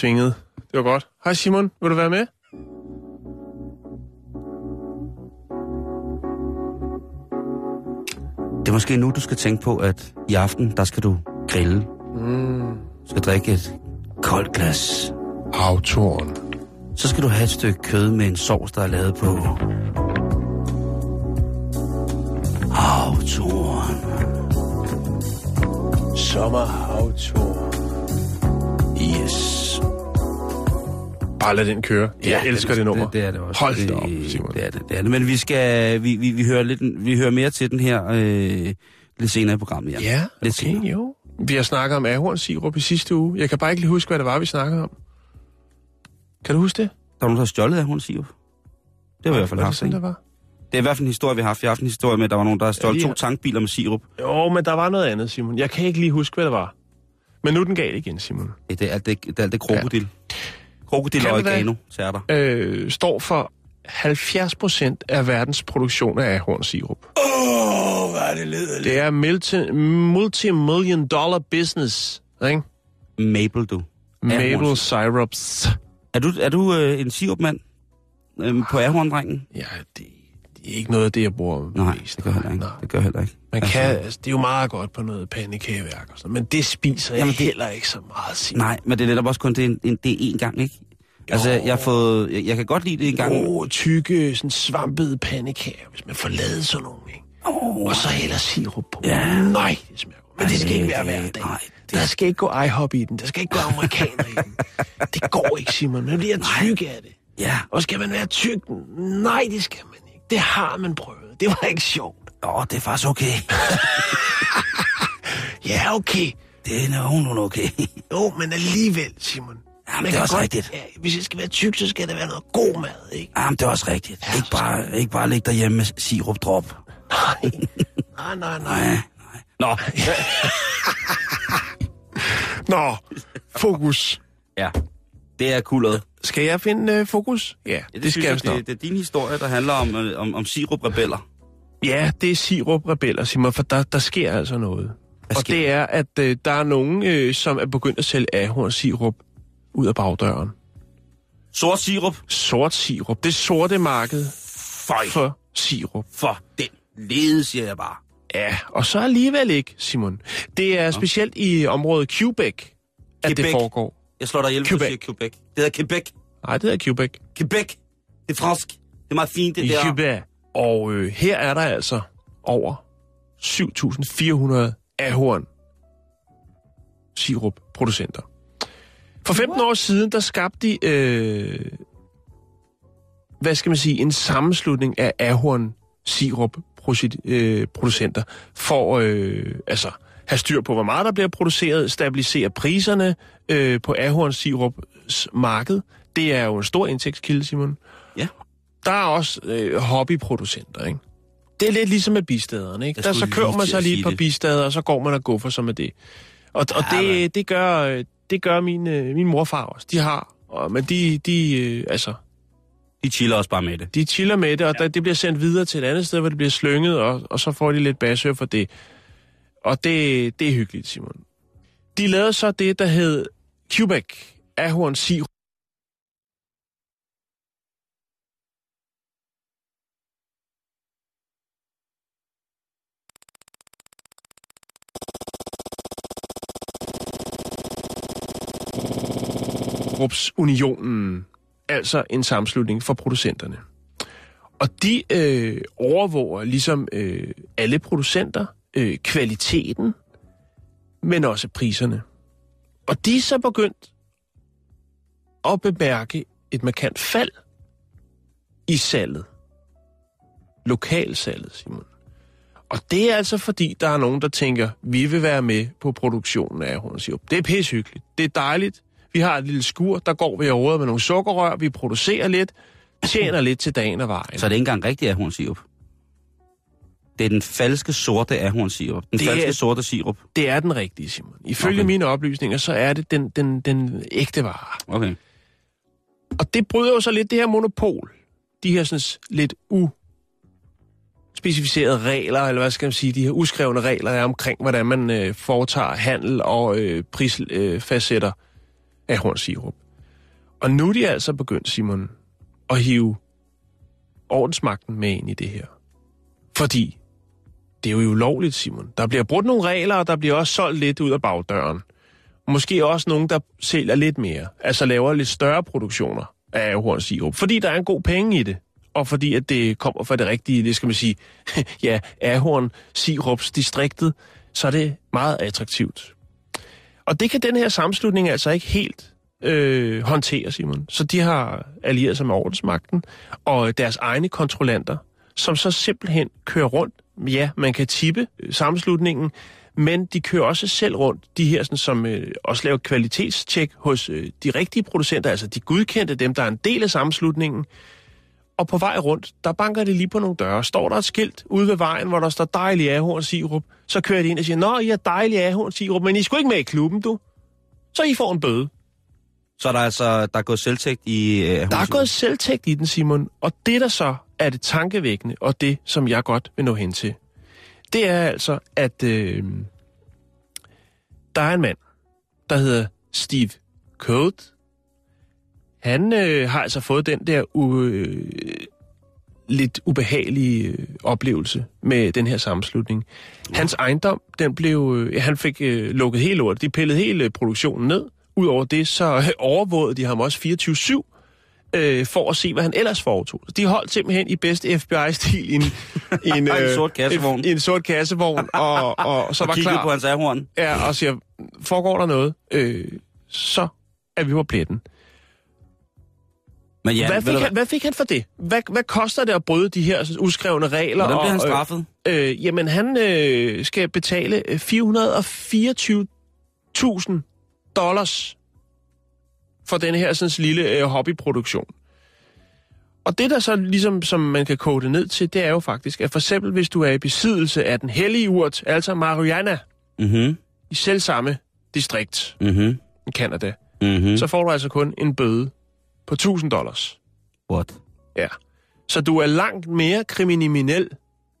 Svingede. Det var godt. Hej Simon, vil du være med? Det er måske nu, du skal tænke på, at i aften, der skal du grille. Mm. Du skal drikke et koldt glas. Autoren. Så skal du have et stykke kød med en sovs, der er lavet på... Havtoren. Sommerhavtur. Bare lad den køre. Jeg elsker det, nummer. Det, det er det også. Hold det, op, Simon. Det er det, det er det. Men vi skal... Vi, vi, vi, hører, lidt, vi hører mere til den her øh, lidt senere i programmet. Ja, Ja, Lidt okay, senere. jo. Vi har snakket om ahornsirup i sidste uge. Jeg kan bare ikke lige huske, hvad det var, vi snakkede om. Kan du huske det? Der var nogen, der har stjålet siger. Det vi i hvert fald Var det haft, der var? Det er i hvert fald en historie, vi har haft. Vi har haft en historie med, at der var nogen, der har stjålet lige- to tankbiler med sirup. Jo, men der var noget andet, Simon. Jeg kan ikke lige huske, hvad det var. Men nu er den galt igen, Simon. Ja, det er alt det, det, er alt det krokodil. Ja. Krokodil Kan og tager der. Øh, står for 70 procent af verdens produktion af ahornsirup. Åh, oh, hvad er det ledeligt. Det er multi- multi-million dollar business, ikke? Maple, du. Maple syrups. Er du, er du øh, en sirupmand øh, på ahorndrengen? Ja, det, det er ikke noget af det, jeg bruger Nej, mest. det gør heller ikke. Nej. Det gør heller ikke. Man kan, altså, det er jo meget godt på noget pandekageværk og sådan, men det spiser jeg Jamen, Jamen, det- det... heller ikke så meget, Simon. Nej, men det er netop også kun det, en, en, det er én gang, ikke? Altså, jeg, har fået, jeg, jeg kan godt lide det en gang. Gode, tykke, sådan svampede pandekager, hvis man får lavet sådan nogle, ikke? Oh, Og så hælder sirup på. Ja. Nej, det smager godt. Men det skal ikke være hver dag. Nej, det- Der skal ikke gå IHOP i den. Der skal ikke gå amerikaner i den. Det går ikke, Simon. Man bliver tyk af det. Ja, Og skal man være tyk? Nej, det skal man ikke. Det har man prøvet. Det var ikke sjovt. åh, det er faktisk okay. Ja, okay. Det er nogenlunde okay. Jo, men alligevel, Simon. Jamen, det er også godt- rigtigt. Ja, hvis jeg skal være tyk, så skal der være noget god mad, ikke? Jamen, det er også rigtigt. Ikke bare, ikke bare ligge derhjemme med sirupdrop. Nej, nej, nej, nej. Nej, nej. Nå, Nå, fokus. ja. Det er kuldet. Skal jeg finde uh, fokus? Ja, det, det skal jeg det, det, det er din historie, der handler om, øh, om, om siruprebeller. Ja, det er sirup-rebeller, Simon, for der, der sker altså noget. Og det er, at øh, der er nogen, øh, som er begyndt at sælge ahornsirup ud af bagdøren. Sort sirup. Sort sirup. Det sorte marked Føj. for sirup. For den lede, siger jeg bare. Ja, og så alligevel ikke, Simon. Det er specielt i området Quebec, at det Quebec. foregår. Jeg slår dig ihjel, du Quebec. siger Quebec. Det hedder Quebec. Nej, det er Quebec. Quebec. Det er fransk. Det er meget fint, det I der. Quebec. Og øh, her er der altså over 7.400 ahorn sirup producenter. For 15 år siden, der skabte de, øh, hvad skal man sige, en sammenslutning af ahorn sirup øh, producenter for øh, altså have styr på, hvor meget der bliver produceret, stabilisere priserne øh, på ahorn sirups marked. Det er jo en stor indtægtskilde, Simon. Ja. Der er også øh, hobbyproducenter, ikke? Det er lidt ligesom med bistaderne, ikke? Der så kører lige man sig lige på bistader, og så går man og guffer sig med det. Og, og Ja, det, det gør, øh, det gør min, øh, min morfar også. De har, og, men de, de, øh, altså, De chiller også bare med det. de chiller med det, og ja. det bliver sendt videre til et andet sted, hvor det bliver slynget, og, og så får de lidt basør for det. Og det, det er hyggeligt, Simon. De lavede så det, der hed Quebec Ahorn Sirup. Unionen, altså en sammenslutning for producenterne. Og de øh, overvåger ligesom øh, alle producenter øh, kvaliteten, men også priserne. Og de er så begyndt at bemærke et markant fald i salget. Lokalsalget, Simon. Og det er altså fordi, der er nogen, der tænker, vi vil være med på produktionen af ahornsirup. Det er pishyggeligt. Det er dejligt. Vi har et lille skur, der går vi og med nogle sukkerrør. Vi producerer lidt, tjener lidt til dagen og vejen. Så er det ikke engang rigtig ahornsirup? Det er den falske sorte ahornsirup. Den Det falske er- sorte sirup. Det er den rigtige, Simon. Ifølge Okay. mine oplysninger, så er det den, den, den ægte vare. Okay. Og det bryder jo så lidt det her monopol. De her sådan lidt specificerede regler, eller hvad skal man sige, de her uskrevne regler er omkring, hvordan man øh, foretager handel og øh, prisfastsætter øh, af ahornsirup. Og nu er de altså begyndt, Simon, at hive ordensmagten med ind i det her. Fordi det er jo ulovligt, Simon. Der bliver brudt nogle regler, og der bliver også solgt lidt ud af bagdøren. Måske også nogen, der sælger lidt mere. Altså laver lidt større produktioner af ahornsirup. Fordi der er en god penge i det. Og fordi at det kommer fra det rigtige, det skal man sige, ja, Ahorn, Sirups distriktet, så er det meget attraktivt. Og det kan den her sammenslutning altså ikke helt øh, håndtere, Simon. Så de har allieret sig med ordensmagten og deres egne kontrollanter, som så simpelthen kører rundt. Ja, man kan tippe øh, sammenslutningen, men de kører også selv rundt, de her, sådan, som øh, også laver kvalitetstjek hos øh, de rigtige producenter, altså de godkendte, dem der er en del af sammenslutningen. Og på vej rundt, der banker de lige på nogle døre. Står der et skilt ude ved vejen, hvor der står dejlig ahornsirup, så kører de ind og siger, Nå, I er dejlig ahornsirup, men I skulle ikke med i klubben, du. Så I får en bøde. Så er der altså der er gået selvtægt i øh, Der er gået selvtægt i den, Simon, og det der så er det tankevækkende, og det, som jeg godt vil nå hen til, det er altså, at øh, der er en mand, der hedder Steve Code. Han øh, har altså fået den der øh, lidt ubehagelige øh, oplevelse med den her sammenslutning. Hans ejendom, den blev, øh, han fik øh, lukket helt lort. De pillede hele øh, produktionen ned. Udover det, så øh, overvågede de ham også 24-7 øh, for at se, hvad han ellers foretog. De holdt simpelthen i bedste FBI-stil i en, en, En sort kassevogn. En, en sort kassevogn, og, og så og var klar på hans ahorn. ja, og siger, foregår der noget, øh, så er vi på pletten. Men ja, hvad, fik han, hvad fik han for det? Hvad, hvad koster det at bryde de her uskrevne regler? Hvordan bliver han øh, straffet? Øh, jamen, han øh, skal betale øh, 424.000 dollars for den her sådan, lille øh, hobbyproduktion. Og det der så ligesom, som man kan kode det ned til, det er jo faktisk, at for eksempel hvis du er i besiddelse af den hellige urt, altså marihuana, Mhm, i selv samme distrikt mhm, i Canada, mhm. så får du altså kun en bøde på 1000 dollars. What? Ja. Så du er langt mere kriminel,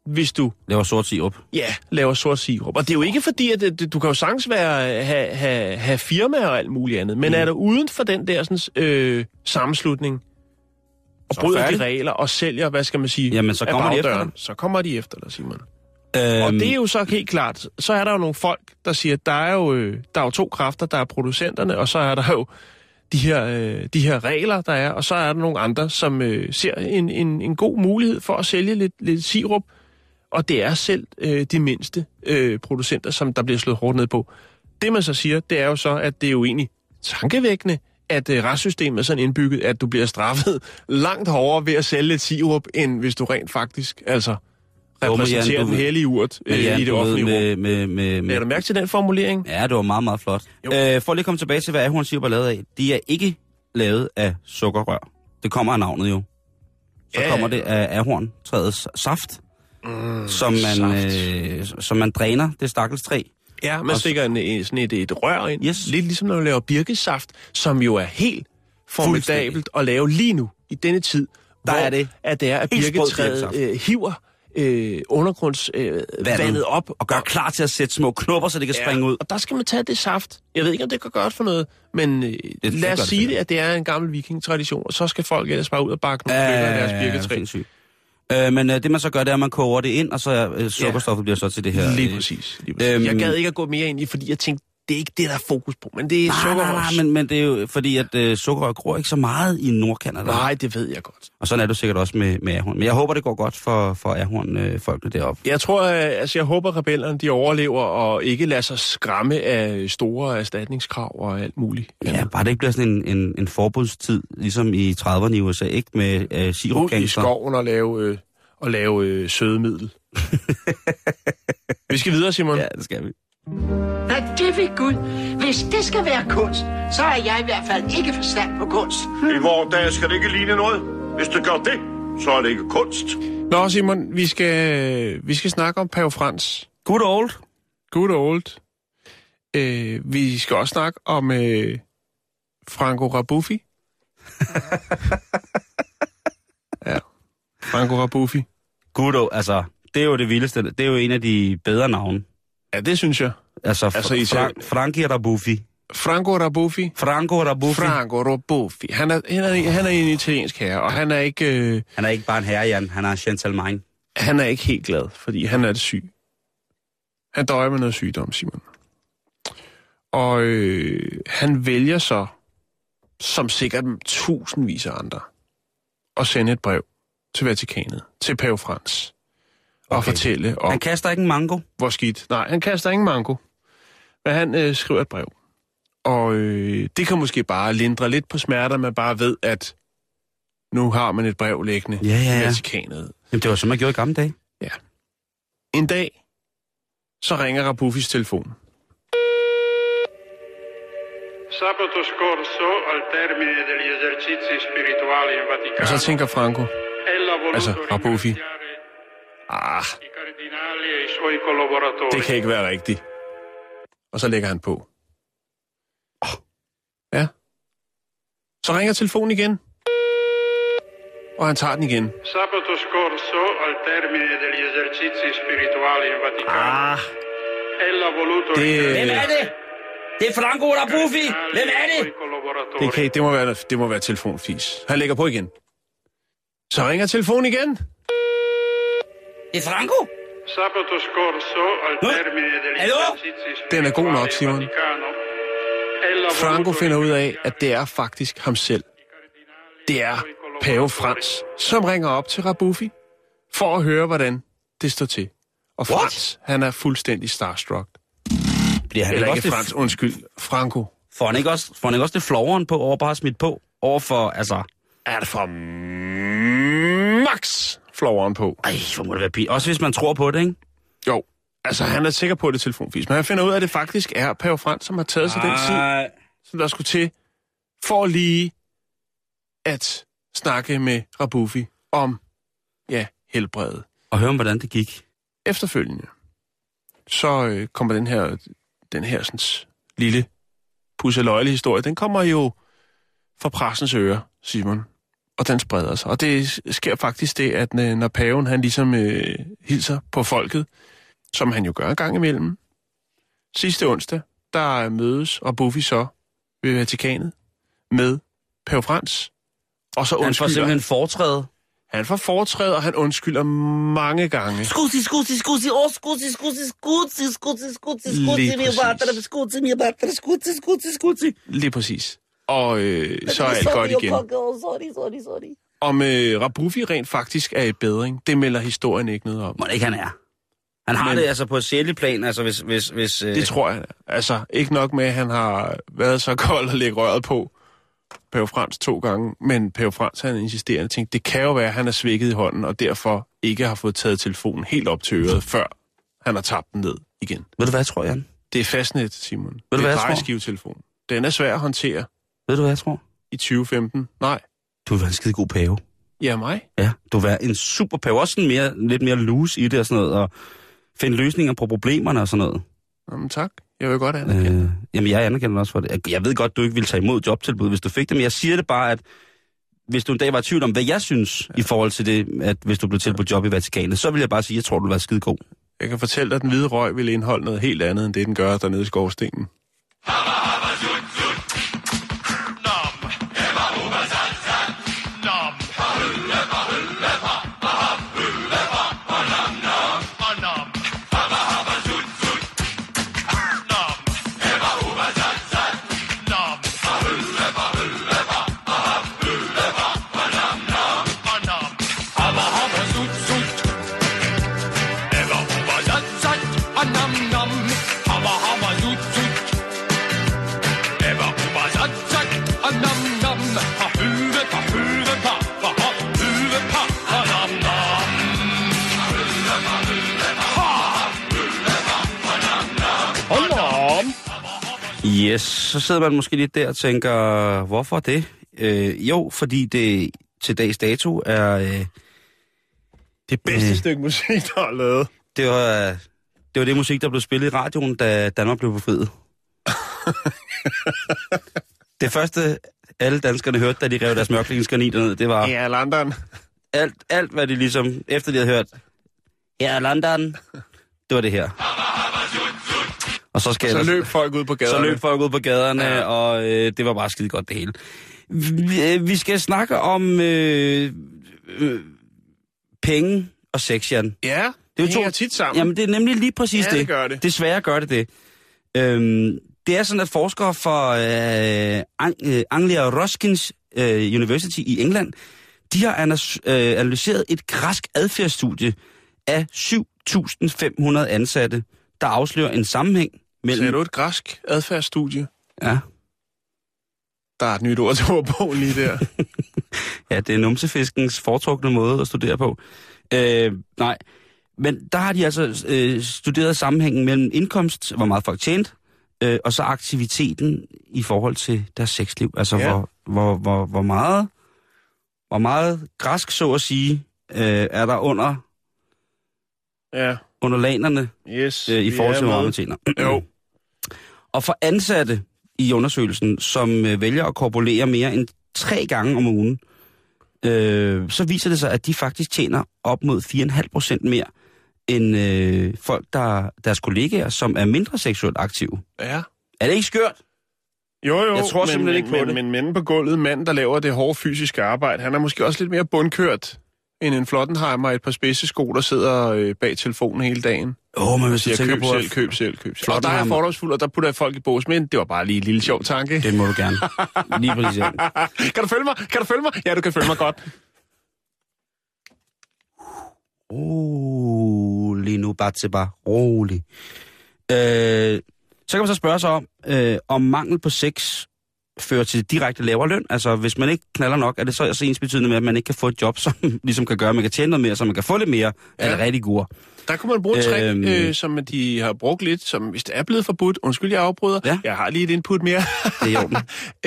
hvis du var sort sirup. ja, laver sort sirup. Og det er jo ikke fordi, at det, du kan jo sagtens være, have, have, have firmaer og alt muligt andet, men mm. er du uden for den der sådan, øh, sammenslutning, og Så bryder færdig. de regler og sælger, hvad skal man sige, Jamen, så kommer de efter dig. Så kommer de efter dig, Simon. Øhm, Og det er jo så helt klart, så er der jo nogle folk, der siger, at der er jo, øh, der er jo to kræfter, der er producenterne, og så er der jo de her, øh, de her regler, der er, og så er der nogle andre, som øh, ser en, en, en god mulighed for at sælge lidt, lidt sirup, og det er selv øh, de mindste øh, producenter, som der bliver slået hårdt ned på. Det man så siger, det er jo så, at det er jo egentlig tankevækkende, at øh, retssystemet er sådan indbygget, at du bliver straffet langt hårdere ved at sælge lidt sirup, end hvis du rent faktisk altså Repræsenterer du den hellige urt men øh, i det offentlige rum. med, med, med, med, Lad du mærke til den formulering? Ja, det var meget, meget flot. Jo. Øh, for lige at komme tilbage til, hvad ahornsirup er lavet af. De er ikke lavet af sukkerrør. Det kommer af navnet jo. Så Ja, kommer det af ahorntræets saft, mm, som, man, saft. øh, som man dræner det stakkels træ. Ja, man Og- stikker en, sådan et, et rør ind. Yes. Lidt ligesom når du laver birkesaft, som jo er helt formidabelt at lave lige nu, i denne tid. Der hvor er det At det er, at birketræet øh, hiver øh, undergrundsvandet øh, Vandet. op. Og gør klar til at sætte små knopper, så det kan springe ud. Og der skal man tage det saft. Jeg ved ikke, om det kan gøre for noget, men øh, det lad os sige det, at det er en gammel vikingtradition, og så skal folk ellers bare ud og bakke nogle af deres birketræ. Øh, men øh, det man så gør, det er, at man koger det ind, og så øh, sukkerstoffet bliver så til det her. Lige øh, præcis. Lige præcis. Øhm, jeg gad ikke at gå mere ind i, fordi jeg tænkte, det er ikke det, der er fokus på, men det er Nej, nej, nej, men, men det er jo fordi, at øh, sukkerrør gror ikke så meget i Nordkanada. Nej, det ved jeg godt. Og sådan er det sikkert også med, med ahorn. Men jeg håber, det går godt for, for ahorn-folkene deroppe. Jeg tror, øh, altså jeg håber, rebellerne de overlever og ikke lader sig skræmme af store erstatningskrav og alt muligt. Ja, bare det ikke bliver sådan en, en, en forbudstid, ligesom i 30'erne i USA, ikke med øh, Ud i sirupgangster. skoven og lave, øh, og lave øh, sødemiddel. vi skal videre, Simon. Ja, det skal vi. Nej, det vil Gud. Hvis det skal være kunst, så er jeg i hvert fald ikke forstand på kunst. I vores dag skal det ikke ligne noget. Hvis det gør det, så er det ikke kunst. Nå, Simon, vi skal, vi skal snakke om Pave Frans. Good old. Good old. Øh, vi skal også snakke om øh, Franco Rabuffi. ja, Franco Rabuffi. Good old, altså, det er jo det vildeste. Det er jo en af de bedre navne. Ja, det synes jeg. Altså, Altså, især- Fra- Frankie Rabuffi. Franco Rabuffi. Franco Rabuffi. Franco Rabuffi. Han er, han er, han er en italiensk herre, og han er ikke... Øh, Han er ikke bare en herre, Jan. Han er en gentleman. han er ikke helt glad, fordi han er det syg. Han døjer med noget sygdom, Simon. Og øh, han vælger så, som sikkert tusindvis af andre, at sende et brev til Vatikanet, til Pave Frans, og Okay. fortælle om, Han kaster ikke en mango. hvor skidt. Nej, han kaster ingen mango. Men han øh, skriver et brev. Og øh, det kan måske bare lindre lidt på smerter, man bare ved, at nu har man et brev liggende Ja, ja, i ja. Vatikanet. Jamen, det var som man gjorde i gamle dage. En dag, så ringer Rabuffis telefon. Sabato scorso, al termine degli esercizi spirituali in Og Vaticano, så tænker Franco, altså, Rabuffi. Ah, e i suoi collaboratori. det kan ikke være rigtigt. Og så lægger han på. Oh. Ja. Så ringer telefonen igen. Og han tager den igen. Sabato scorso, al termine degli esercizi spirituali in Vaticano, Ah, ella voluto det- Hvem er det? Det er Franco Rabuffi. i Hvem er e det? Det, kan, ikke- det, må være, det må være telefonfis. Han lægger på igen. Så ringer telefonen igen. Det er Franco? Sabato scorso, al termine degli Den er god nok, Simon. Franco finder ud af, at det er faktisk ham selv. Det e er Pave. Frans, som ringer op til Rabuffi for at høre, hvordan det står til. Og Frans, han er fuldstændig starstruck. Bliver han Eller ikke ikke Frans, det, undskyld. Franco. får han ikke også, får han ikke også det floveren på, over bare smidt på? Over for, altså... Er det for floveren på? Ej, hvor må det være pinligt. Også hvis man tror på det, ikke? Jo, altså han er sikker på, at det er telefonfis. Men han finder ud af, at det faktisk er Pave Frans, som har taget sig den tid, Ej. som der skulle til, for lige at snakke med Rabuffi om, ja, helbredet. Og høre om, hvordan det gik. Efterfølgende, så øh, kommer den her, den her sådan, lille pusseløjelig historie, den kommer jo fra pressens øre, Simon. Og den spreder sig. Og det sker faktisk det, at når paven han ligesom øh, hilser på folket, som han jo gør en gang imellem, sidste onsdag, der mødes og Buffy så ved Vatikanet med pave Frans. Og så Han får simpelthen foretræde. han får foretræde, og han undskylder mange gange. Scusi, scusi, scusi, oh, scusi, scusi, scusi, scusi, scusi, scusi, mio padre, scusi, mio padre, scusi, scusi, scusi. Lige præcis. Og øh, så er alt godt igen. Sorry, sorry, sorry. Om øh, Rabuffi rent faktisk er i bedring, det melder historien ikke noget om. Må det ikke han er. Han har Men- det altså på et sjældent plan, altså hvis... hvis, hvis øh, Det tror jeg. Altså, ikke nok med, at han har været så kold at lægge røret på Pave Frans to gange, men Pave Frans han insisterende tænkte, det kan jo være, at han er svækket i hånden, og derfor ikke har fået taget telefonen helt op til øret, før han har tabt den ned igen. Ved du hvad, jeg tror, Jan? Det er fastnet, Simon. du, det hvad er jeg tror? drejeskivetelefon. Den er svær at håndtere Ved du hvad, jeg tror? i 2015. Nej. Du vil være en skide god pave. Ja, mig. Ja, du vil være en super pave. Også sådan mere, lidt mere loose i det og sådan noget, og finde løsninger på problemerne og sådan noget. Jamen, tak. Jeg vil godt anerkende. Øh, jamen, jeg anerkender også for det. Jeg ved godt, du ikke ville tage imod jobtilbud, hvis du fik det, men jeg siger det bare, at hvis du en dag var i tvivl om, hvad jeg synes ja. i forhold til det, at hvis du blev tilbudt job i Vatikanet, så vil jeg bare sige, at jeg tror, du vil være skide god. Jeg kan fortælle dig, at den hvide røg vil indeholde noget helt andet, end det, den gør dernede i skorstenen. Yes, så sidder man måske lidt der og tænker, hvorfor det? Øh, jo, fordi det til dags dato er... Øh, Det bedste Øh. stykke musik, der er lavet. det, var, det var det musik, der blev spillet i radioen, da Danmark blev befriet. det første, alle danskerne hørte, da de rev deres mørklægningsgraniter ned, det var Ja, London. alt, alt, hvad de ligesom, efter de havde hørt, er London, det var det her. Og så skal Så ellers- løb folk ud på gaderne. så løb folk ud på gaderne, Ja. og øh, det var bare skide godt det hele. Vi, øh, vi skal snakke om øh, øh, penge og sex, Jan. Ja, Det er jo to- tit sammen. Jamen, det er nemlig lige præcis Ja, det. det gør det. Desværre gør det det. Øhm, det er sådan, at forskere fra øh, Ang- øh, Anglia Ruskin øh, University i England, de har øh, analyseret et græsk adfærdsstudie af 7.500 ansatte, der afslører en sammenhæng mellem... Sagde du et græsk adfærdsstudie? Ja, Der er et nyt ord til ordbogen lige der. Ja, det er numsefiskens foretrukne måde at studere på. Øh, nej, men der har de altså øh, studeret sammenhængen mellem indkomst, hvor meget folk tjente, øh, og så aktiviteten i forhold til deres sexliv. Altså, Ja. hvor, hvor, hvor, hvor meget hvor meget græsk, så at sige, øh, er der under, ja, under lanerne yes. øh, i forhold til, hvor meget man tjener. Jo. Og for ansatte i undersøgelsen, som øh, vælger at korpulere mere end tre gange om ugen, øh, så viser det sig, at de faktisk tjener op mod 4,5 procent mere end øh, folk, der deres kollegaer, som er mindre seksuelt aktive. Ja. Er det ikke skørt? Jo, jo, Jeg tror men, simpelthen ikke på men, det. Men manden på gulvet, manden, der laver det hårde fysiske arbejde, han er måske også lidt mere bundkørt end en Flottenheimer og et par spidsesko, der sidder øh, bag telefonen hele dagen. Åh, oh, men hvis jeg tænker køb på, selv, køb selv, køb selv. Og der er fordomsfuld, og der putter jeg folk i bås, men det var bare lige en lille sjov tanke. det må du gerne. Lige præcis. kan du følge mig? Kan du følge mig? Ja, du kan følge mig godt. Rolig nu, Batseba. Rolig. Øh, så kan man så spørge sig om, øh, om mangel på sex fører til direkte lavere løn. Altså, hvis man ikke knaller nok, er det så også ens betydende med, at man ikke kan få et job, som ligesom kan gøre, at man kan tjene noget mere, så man kan få lidt mere ja. af det rigtig gode. Der kunne man bruge et trick, Øhm. øh, som de har brugt lidt, som hvis det er blevet forbudt. Undskyld, jeg afbryder. Ja. Jeg har lige et input mere. Det er i orden.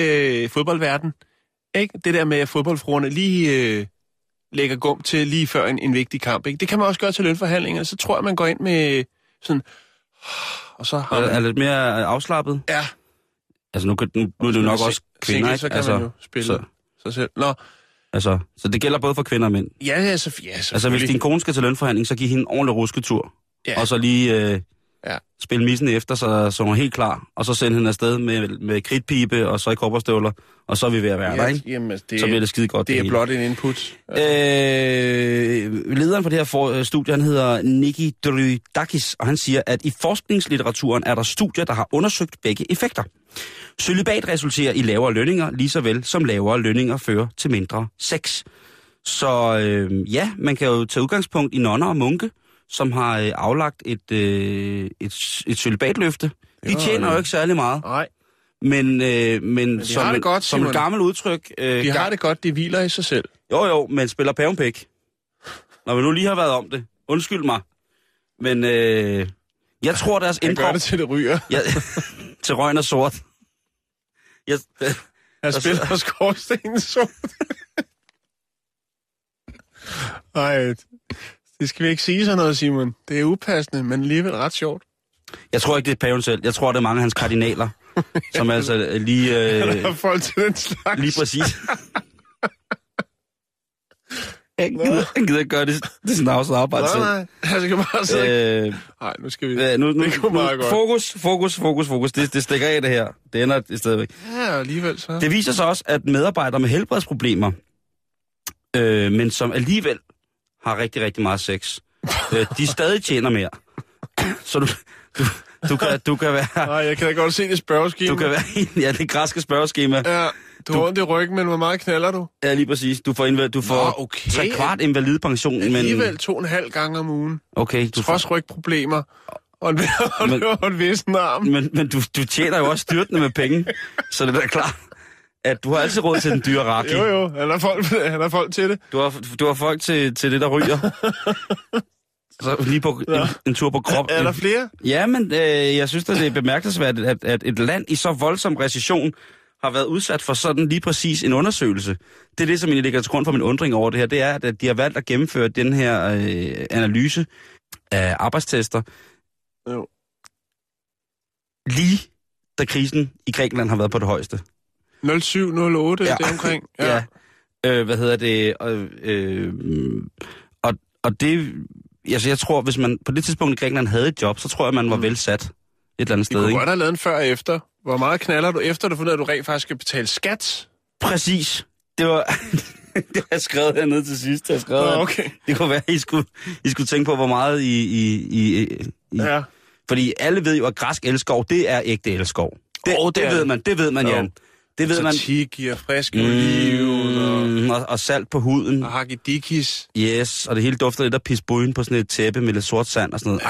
øh, fodboldverden. Ikke? Det der med, at fodboldfruerne lige øh, lægger gum til lige før en, en vigtig kamp. Ikke? Det kan man også gøre til lønforhandlinger. Så tror jeg, man går ind med sådan... Og så har Er, er man... lidt mere afslappet. Ja, Altså, nu, kan, nu, nu er det jo nok også kvinder, ikke? så kan altså, man jo spille så, sig selv. Nå, altså, så det gælder både for kvinder og mænd. ja, ja, så, ja Altså, hvis din kone skal til lønforhandling, så giv hende en ordentlig rusketur. Ja. Og så lige øh, Ja. spille missen efter, så, så hun er helt klar. Og så sende hende afsted med, med kridtpibe, og så i kopperstøvler. Og så er vi ved at være der, ja, ikke? jamen, det, Så bliver det skide godt. det er hele. blot en input. Øh, lederen for det her for, studie, han hedder Niki Drydakis, og han siger, at i forskningslitteraturen er der studier, der har undersøgt begge effekter. Cølibat resulterer i lavere lønninger, lige så vel som lavere lønninger fører til mindre sex. Så øh, ja, man kan jo tage udgangspunkt i nonner og munke, som har øh, aflagt et, øh, et, et cølibatløfte. De tjener ja. jo ikke særlig meget, Nej, men, øh, men, de som, har det en- godt, som et gammelt udtryk... Øh, de har det godt, de hviler i sig selv. jo, jo, men spiller pævnpæk. Når vi nu lige har været om det. Undskyld mig. Men øh, jeg tror, deres Han gør indre... det til det ryger. Jeg, til røgen er sort. Jeg, øh, Han spiller på skorstenen så. Nej, det skal vi ikke sige sådan noget, Simon. Det er upassende, men alligevel ret sjovt. jeg tror ikke, det er paven selv. Jeg tror, det er mange af hans kardinaler, som altså lige... Øh, folk til den slags. lige præcis. Jeg gider, jeg gider ikke gøre det, det snavset arbejde Nej, selv. nej. Jeg skal bare sidde. Øh, Nej, nu skal vi... øh, nu, nu, Det kunne nu, meget godt. fokus, fokus, fokus, fokus. Det, det stikker af det her. Det ender et sted Ja, alligevel så. Det viser sig også, at medarbejdere med helbredsproblemer, øh, men som alligevel har rigtig, rigtig meget sex, øh, de stadig tjener mere. Så du, du, du, kan, du kan være... Nej, jeg kan da godt se det spørgeskema. Du kan være i ja, det græske spørgeskema. Ja, du har ondt i ryggen, men hvor meget knaller du? Ja, lige præcis. Du får, inva- du får Nå, okay. tre kvart invalidepension, men... Alligevel to og en halv gang om ugen. Okay, du får, Trods rygproblemer. Og en, og, Men- og en vissen arm. men, men du, du tjener jo også styrtende med penge, så det er da klart, at du har altid råd til den dyre raki. Jo, jo, han har folk, han har folk til det. Du har, du har folk til, til det, der ryger. Så lige på en, en tur på krop. Er, er der flere? Ja, men øh, jeg synes, at det er bemærkelsesværdigt, at, at et land i så voldsom recession har været udsat for sådan lige præcis en undersøgelse. Det er det, som egentlig ligger til grund for min undring over det her. Det er, at de har valgt at gennemføre den her øh, analyse af arbejdstester Jo. lige da krisen i Grækenland har været på det højeste. 0708, ja. Ja. det omkring. Ja. Øh, hvad hedder det? Og, øh, og, og det... Altså, jeg tror, hvis man på det tidspunkt i Grækenland havde et job, så tror jeg, man var mm. vel sat et eller andet Vi sted. kunne Ikke? godt have lavet en før og efter. Hvor meget knaller du efter, du fundet, at du rent faktisk skal betale skat? Præcis. Det var... det har jeg skrevet hernede til sidst. Jeg skrevet, okay. Det kunne være, at I skulle, I skulle tænke på, hvor meget I... I, I, I Ja. Fordi alle ved jo, at græsk elskov, det er ægte elskov. Det, oh, det det, er ved man, det ved man, Jo. Jan. Det ved man. Tzatziki og frisk oliven og Mm, og, og salt på huden. og hakidikis. Yes, og det hele dufter lidt af pisbuen på sådan et tæppe med lidt sort sand og sådan noget.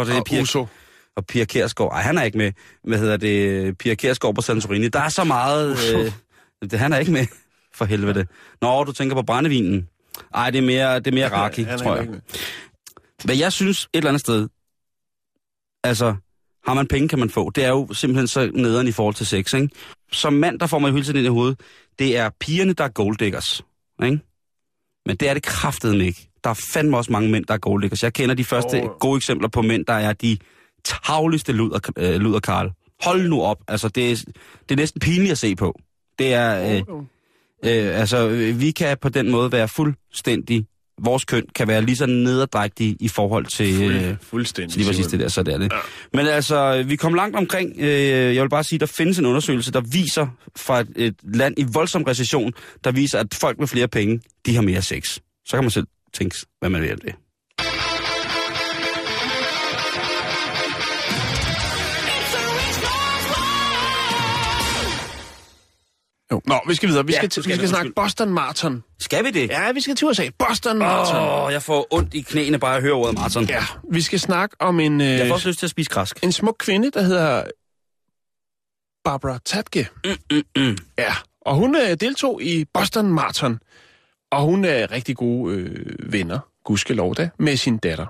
Åh, det er Og Pia, uso. Og Pia Kærsgaard. Ej, han er ikke med. Hvad hedder det? Pia Kærsgaard på Santorini. Der er så meget... Øh, det, han er ikke med. For helvede. Nå, du tænker på brændevinen. Ej, det er mere, det er mere raki, tror jeg. Hvad jeg synes et eller andet sted, altså, har man penge, kan man få. Det er jo simpelthen så nederen i forhold til sex, ikke? Som mand, der får man jo hele tiden ind i hovedet, det er pigerne, der er golddiggers, ikke? Men det er det kraftedeme ikke. Der er fandme også mange mænd, der er golddiggers. Jeg kender de første oh. gode eksempler på mænd, der er de tavligste luder, øh, luder Karl. Hold nu op. Altså, det er, det er næsten pinligt at se på. Det er, øh, øh, altså, øh, vi kan på den måde være fuldstændig, vores køn kan være lige så nederdrægtige i forhold til... Øh, Fuld, fuldstændig. lige præcis det der, så det er det. Ja. Men altså, vi kom langt omkring. Øh, jeg vil bare sige, der findes en undersøgelse, der viser fra et, et land i voldsom recession, der viser, at folk med flere penge, de har mere sex. Så kan man selv tænke, hvad man vil af det. Jo. Nå, vi skal videre. Vi Ja, skal, til, skal vi skal snakke. Boston Marathon. Skal vi det? Ja, vi skal til USA. Boston Marathon. Åh, oh, jeg får ondt i knæene bare at høre ordet maraton. Ja, vi skal snakke om en, øh, Jeg får også lyst til at spise græsk. en smuk kvinde, der hedder Barbara Tatke. Mm-mm. Ja, og hun øh, deltog i Boston Marathon. Og hun er rigtig gode øh, venner, gudskelov da, med sin datter.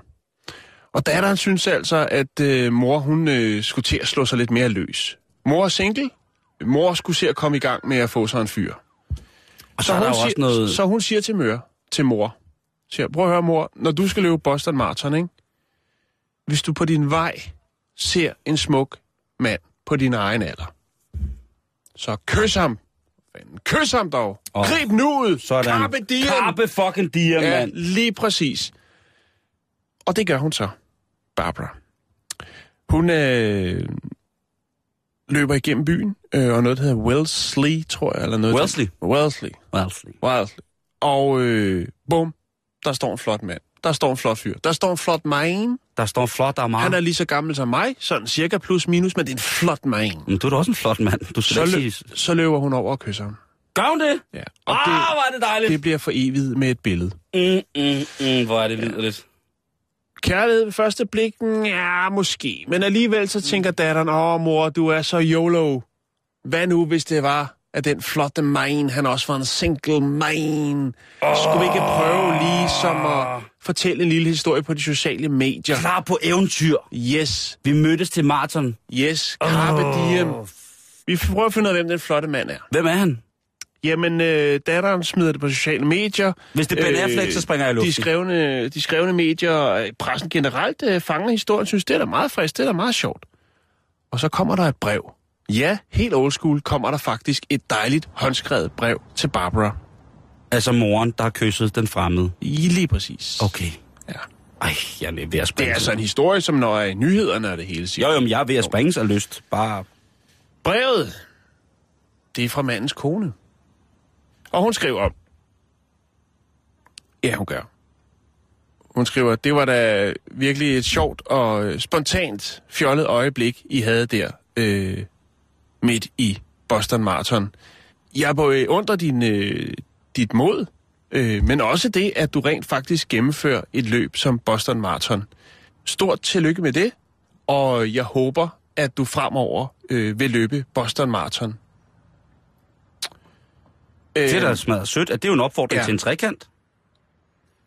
Og datteren synes altså, at øh, mor hun øh, skulle til at slå sig lidt mere løs. Mor er single. Mor skulle se at komme i gang med at få sig en fyr. Og så jo hun også siger, noget... så hun siger til mør, til mor, siger, prøv at høre mor, når du skal løbe Boston Marathon, ikke? hvis du på din vej ser en smuk mand på din egen alder, så kys ham. Kys ham dog. Oh. Grib nu ud. Sådan. Carpe diem. Carpe fucking diem, Ja, mand. lige præcis. Og det gør hun så, Barbara. Hun øh, løber igennem byen, øh, og noget, der hedder Wellesley, tror jeg, eller noget. Wellesley? Wellesley. Wellesley. Wellesley. Og øh, bum, der står en flot mand. Der står en flot fyr. Der står en flot man. Der står flot der Han er lige så gammel som mig, sådan cirka plus minus, men det er en flot man. Men du er da også en flot mand. Du skal Så, lø- sige... så løber hun over og kysser ham. Gør hun det? Ja. Og oh, det, hvor er det dejligt. det bliver for evigt med et billede. Mm, mm, mm, hvor er det liderligt. Kærlighed ved første blik? Ja, måske. Men alligevel så tænker datteren, åh mor, du er så YOLO. Hvad nu, hvis det var, at den flotte man, han også var en single man? Oh. Skulle vi ikke prøve lige som at fortælle en lille historie på de sociale medier? Klar på eventyr. Yes, Vi mødtes til maraton. yes, carpe Åh. diem. Vi prøver at finde ud af, hvem den flotte mand er. Hvem er han? Jamen, øh, datteren smider det på sociale medier. Hvis det er Ben Affleck, så springer jeg i luften. De skrevne, de skrevne medier og pressen generelt øh, fanger historien, synes, det er da meget frisk, det er da meget sjovt. Og så kommer der et brev. Ja, helt old school kommer der faktisk et dejligt håndskrevet brev til Barbara. Altså moren, der har kysset den fremmede. I lige præcis. Okay. Ja. Ej, jeg er ved at Det springe. er altså en historie, som når er i nyhederne og det hele siger. Jo, jo, men jeg er ved at springe sig lyst. Bare... Brevet, det er fra mandens kone. Og hun skriver, ja, hun gør. Hun skriver, det var da virkelig et sjovt og øh, spontant fjollet øjeblik, I havde der øh, midt i Boston Marathon. Jeg beundrer øh, din, øh, dit mod, øh, men også det, at du rent faktisk gennemfører et løb som Boston Marathon. Stort tillykke med det, og jeg håber, at du fremover øh, vil løbe Boston Marathon. Øh, Det er da smadret sødt. Er det jo en opfordring Ja. til en trekant?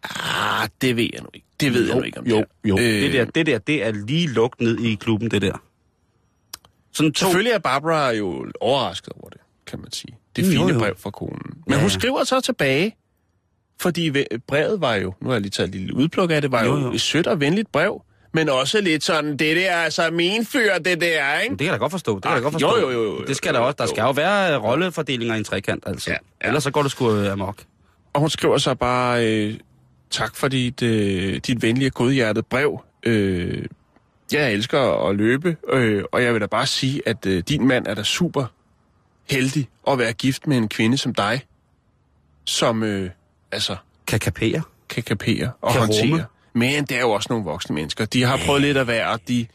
Ah, det ved jeg nu ikke. Det ved jeg jo, nu ikke, om jo, det er. jo. Øh, Det, der, det der, det er lige lukket ned i klubben, det der. Sådan to... Selvfølgelig er Barbara jo overrasket over det, kan man sige. Det Jo, fine jo. brev fra konen. Men Ja, hun skriver så tilbage, fordi ve- brevet var jo, nu har jeg lige taget et lille udpluk af det, var jo, Jo, jo jo. et sødt og venligt brev, men også lidt sådan, det der er altså min fyr, det der, ikke? Det kan jeg da godt forstå. Det kan jeg Ah, da godt forstå. jo, jo, jo, jo, Det skal der jo, også. Der jo. skal jo være øh, rollefordelinger i en trekant, altså. Ja, ja. Ellers så går det sgu øh, amok. Og hun skriver så bare, øh, tak for dit, øh, dit venlige og godhjertede brev. Øh, jeg elsker at løbe, øh, og jeg vil da bare sige, at øh, din mand er da super heldig at være gift med en kvinde som dig, som øh, altså Kan kapere. kan kapere og Kan håndtere. rumme. Men det er jo også nogle voksne mennesker. De har prøvet lidt at være, og de...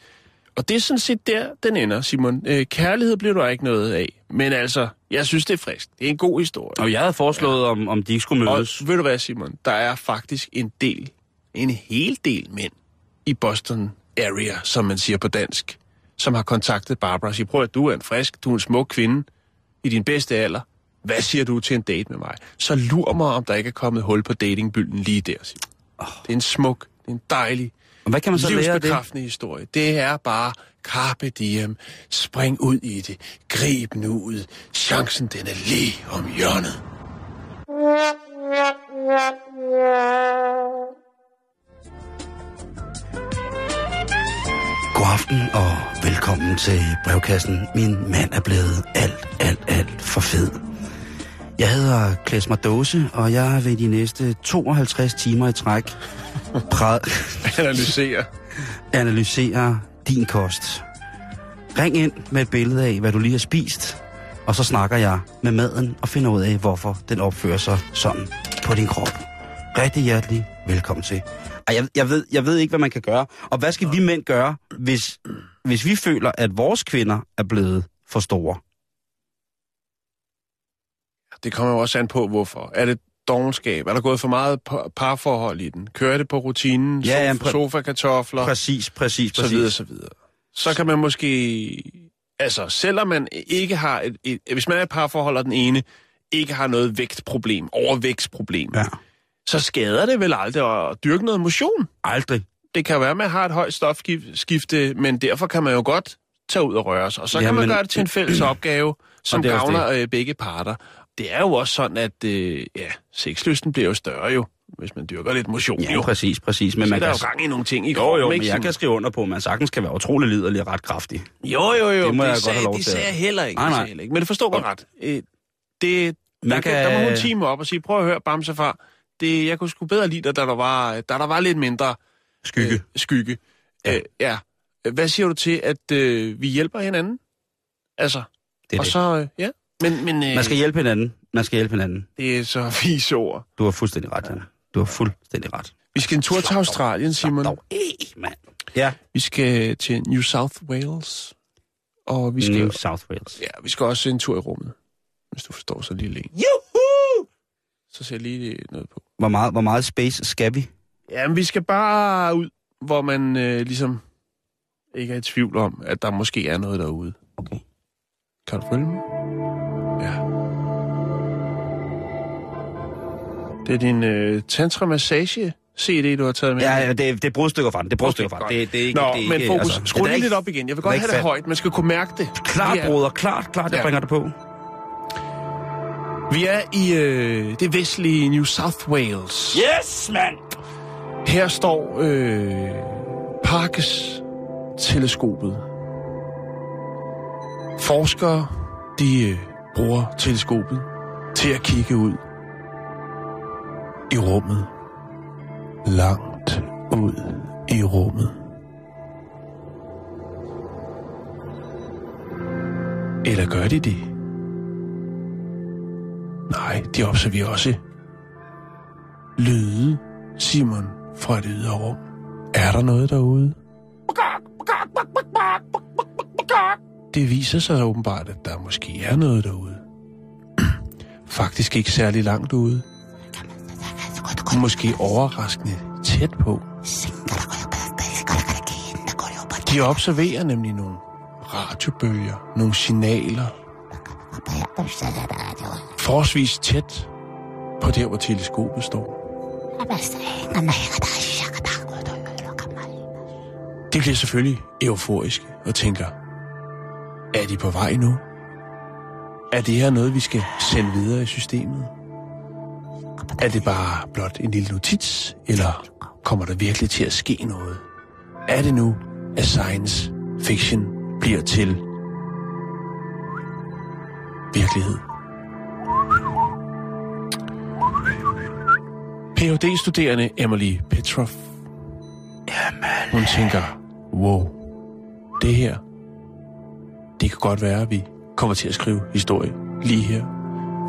Og det er sådan set der, den ender, Simon. Øh, kærlighed bliver der ikke noget af. Men altså, jeg synes, det er frisk. Det er en god historie. Og jeg havde foreslået, om, om de ikke skulle Og mødes. ved du hvad, Simon? Der er faktisk en del, en hel del mænd i Boston area, som man siger på dansk, som har kontaktet Barbara og siger, prøv at du er en frisk, du er en smuk kvinde i din bedste alder. Hvad siger du til en date med mig? Så lur mig, om der ikke er kommet hul på datingbylden lige der, Simon. Oh. Det er en smuk, en dejlig, hvad kan man så lære af det? livsbekræftende historie. Det er bare carpe diem. Spring ud i det. Grib nu ud. Chancen, den er lige om hjørnet. God aften og velkommen til brevkassen. Min mand er blevet alt, alt, alt for fed. Jeg hedder Klesmer Dåse, og jeg vil de næste 52 timer i træk præ- Analysere. analysere din kost. Ring ind med et billede af, hvad du lige har spist, og så snakker jeg med maden og finder ud af, hvorfor den opfører sig sådan på din krop. Rigtig hjertelig velkommen til. Ej, jeg, jeg, ved, jeg ved ikke, hvad man kan gøre. Og hvad skal vi mænd gøre, hvis, hvis vi føler, at vores kvinder er blevet for store? Det kommer jo også an på, hvorfor. Er det dogenskab? Er der gået for meget par- parforhold i den? Kører det på rutinen? Ja, ja, Sofa, præ- sofa-kartofler? Præcis, præcis, så videre, præcis. så videre. Så kan man måske... Altså, selvom man ikke har et, et... Hvis man er et parforhold, og den ene ikke har noget vægtproblem, overvægtsproblem, Ja, så skader det vel aldrig at dyrke noget motion. aldrig. Det kan være, at man har et højt stofskifte, men derfor kan man jo godt tage ud og røre sig. Og så kan Jamen- man gøre det til en fælles opgave, som er gavner øh, begge parter. Det er jo også sådan, at øh, ja, sexlysten bliver jo større jo, hvis man dyrker lidt motion. Ja, jo. præcis, præcis. Men Så man er der kan... jo gang i nogle ting i Jo, kroppen, jo, men ikke? jeg kan skrive under på, at man sagtens kan være utrolig liderlig og ret kraftig. Jo, jo, jo. Det må jeg det godt have lov det til. sagde jeg heller ikke. Nej, det nej. heller ikke. Men det forstår mig ret. Øh, det, Man der, kan, kan- der må hun time op og sige, prøv at høre, Bamsefar, det, jeg kunne sgu bedre lide dig, da der var, da der var lidt mindre Skygge. Øh, skygge. Ja. Øh, ja. Hvad siger du til, at øh, vi hjælper hinanden? Altså, Det er og det. så, øh, ja. Men, men øh, Man skal hjælpe hinanden. Man skal hjælpe hinanden. det er så vise ord. Du har fuldstændig ret, Jan. Du har fuldstændig ret. Vi skal en tur til Australien, Simon. Dog, ej, mand. Ja. Vi skal til New South Wales. Og vi skal, New South Wales. ja, vi skal også en tur i rummet. Hvis du forstår så lille en. Juhu! Så ser jeg lige noget på. Hvor meget, hvor meget space skal vi? Jamen, vi skal bare ud, hvor man øh, ligesom ikke er i tvivl om, at der måske er noget derude. Okay. Kan du følge mig? Det er din øh, tantra massage CD, du har taget med. Ja, ja det, det er brudstykker fra den. Det er brudstykker fra den. Det, det er ikke, Nå, det er men ikke, fokus. altså, Skru lige lidt op igen. Jeg vil godt have det fat. højt. Man skal kunne mærke det. Klart, er- broder. Klart, klart. Jeg Ja. bringer det på. Vi er i øh, det vestlige New South Wales. Yes, mand! Her står øh, Parkes-teleskopet. Forskere, de øh, bruger teleskopet til at kigge ud i rummet. Langt ud i rummet. Eller gør de det? Nej, de observerer også lyde, Simon, fra det ydre rum. Er der noget derude? Det viser sig åbenbart, at der måske er noget derude. Faktisk ikke særlig langt ude. Måske overraskende tæt på. De observerer nemlig nogle radiobølger, nogle signaler. Forholdsvis tæt på der, hvor teleskopet står. De bliver selvfølgelig euforiske og tænker, er de på vej nu? Er det her noget, vi skal sende videre i systemet? Er det bare blot en lille notits, eller kommer der virkelig til at ske noget? Er det nu, at science fiction bliver til virkelighed? Ph.D.-studerende Emily Petrov. Hun tænker, wow, det her, det kan godt være, at vi kommer til at skrive historie lige her.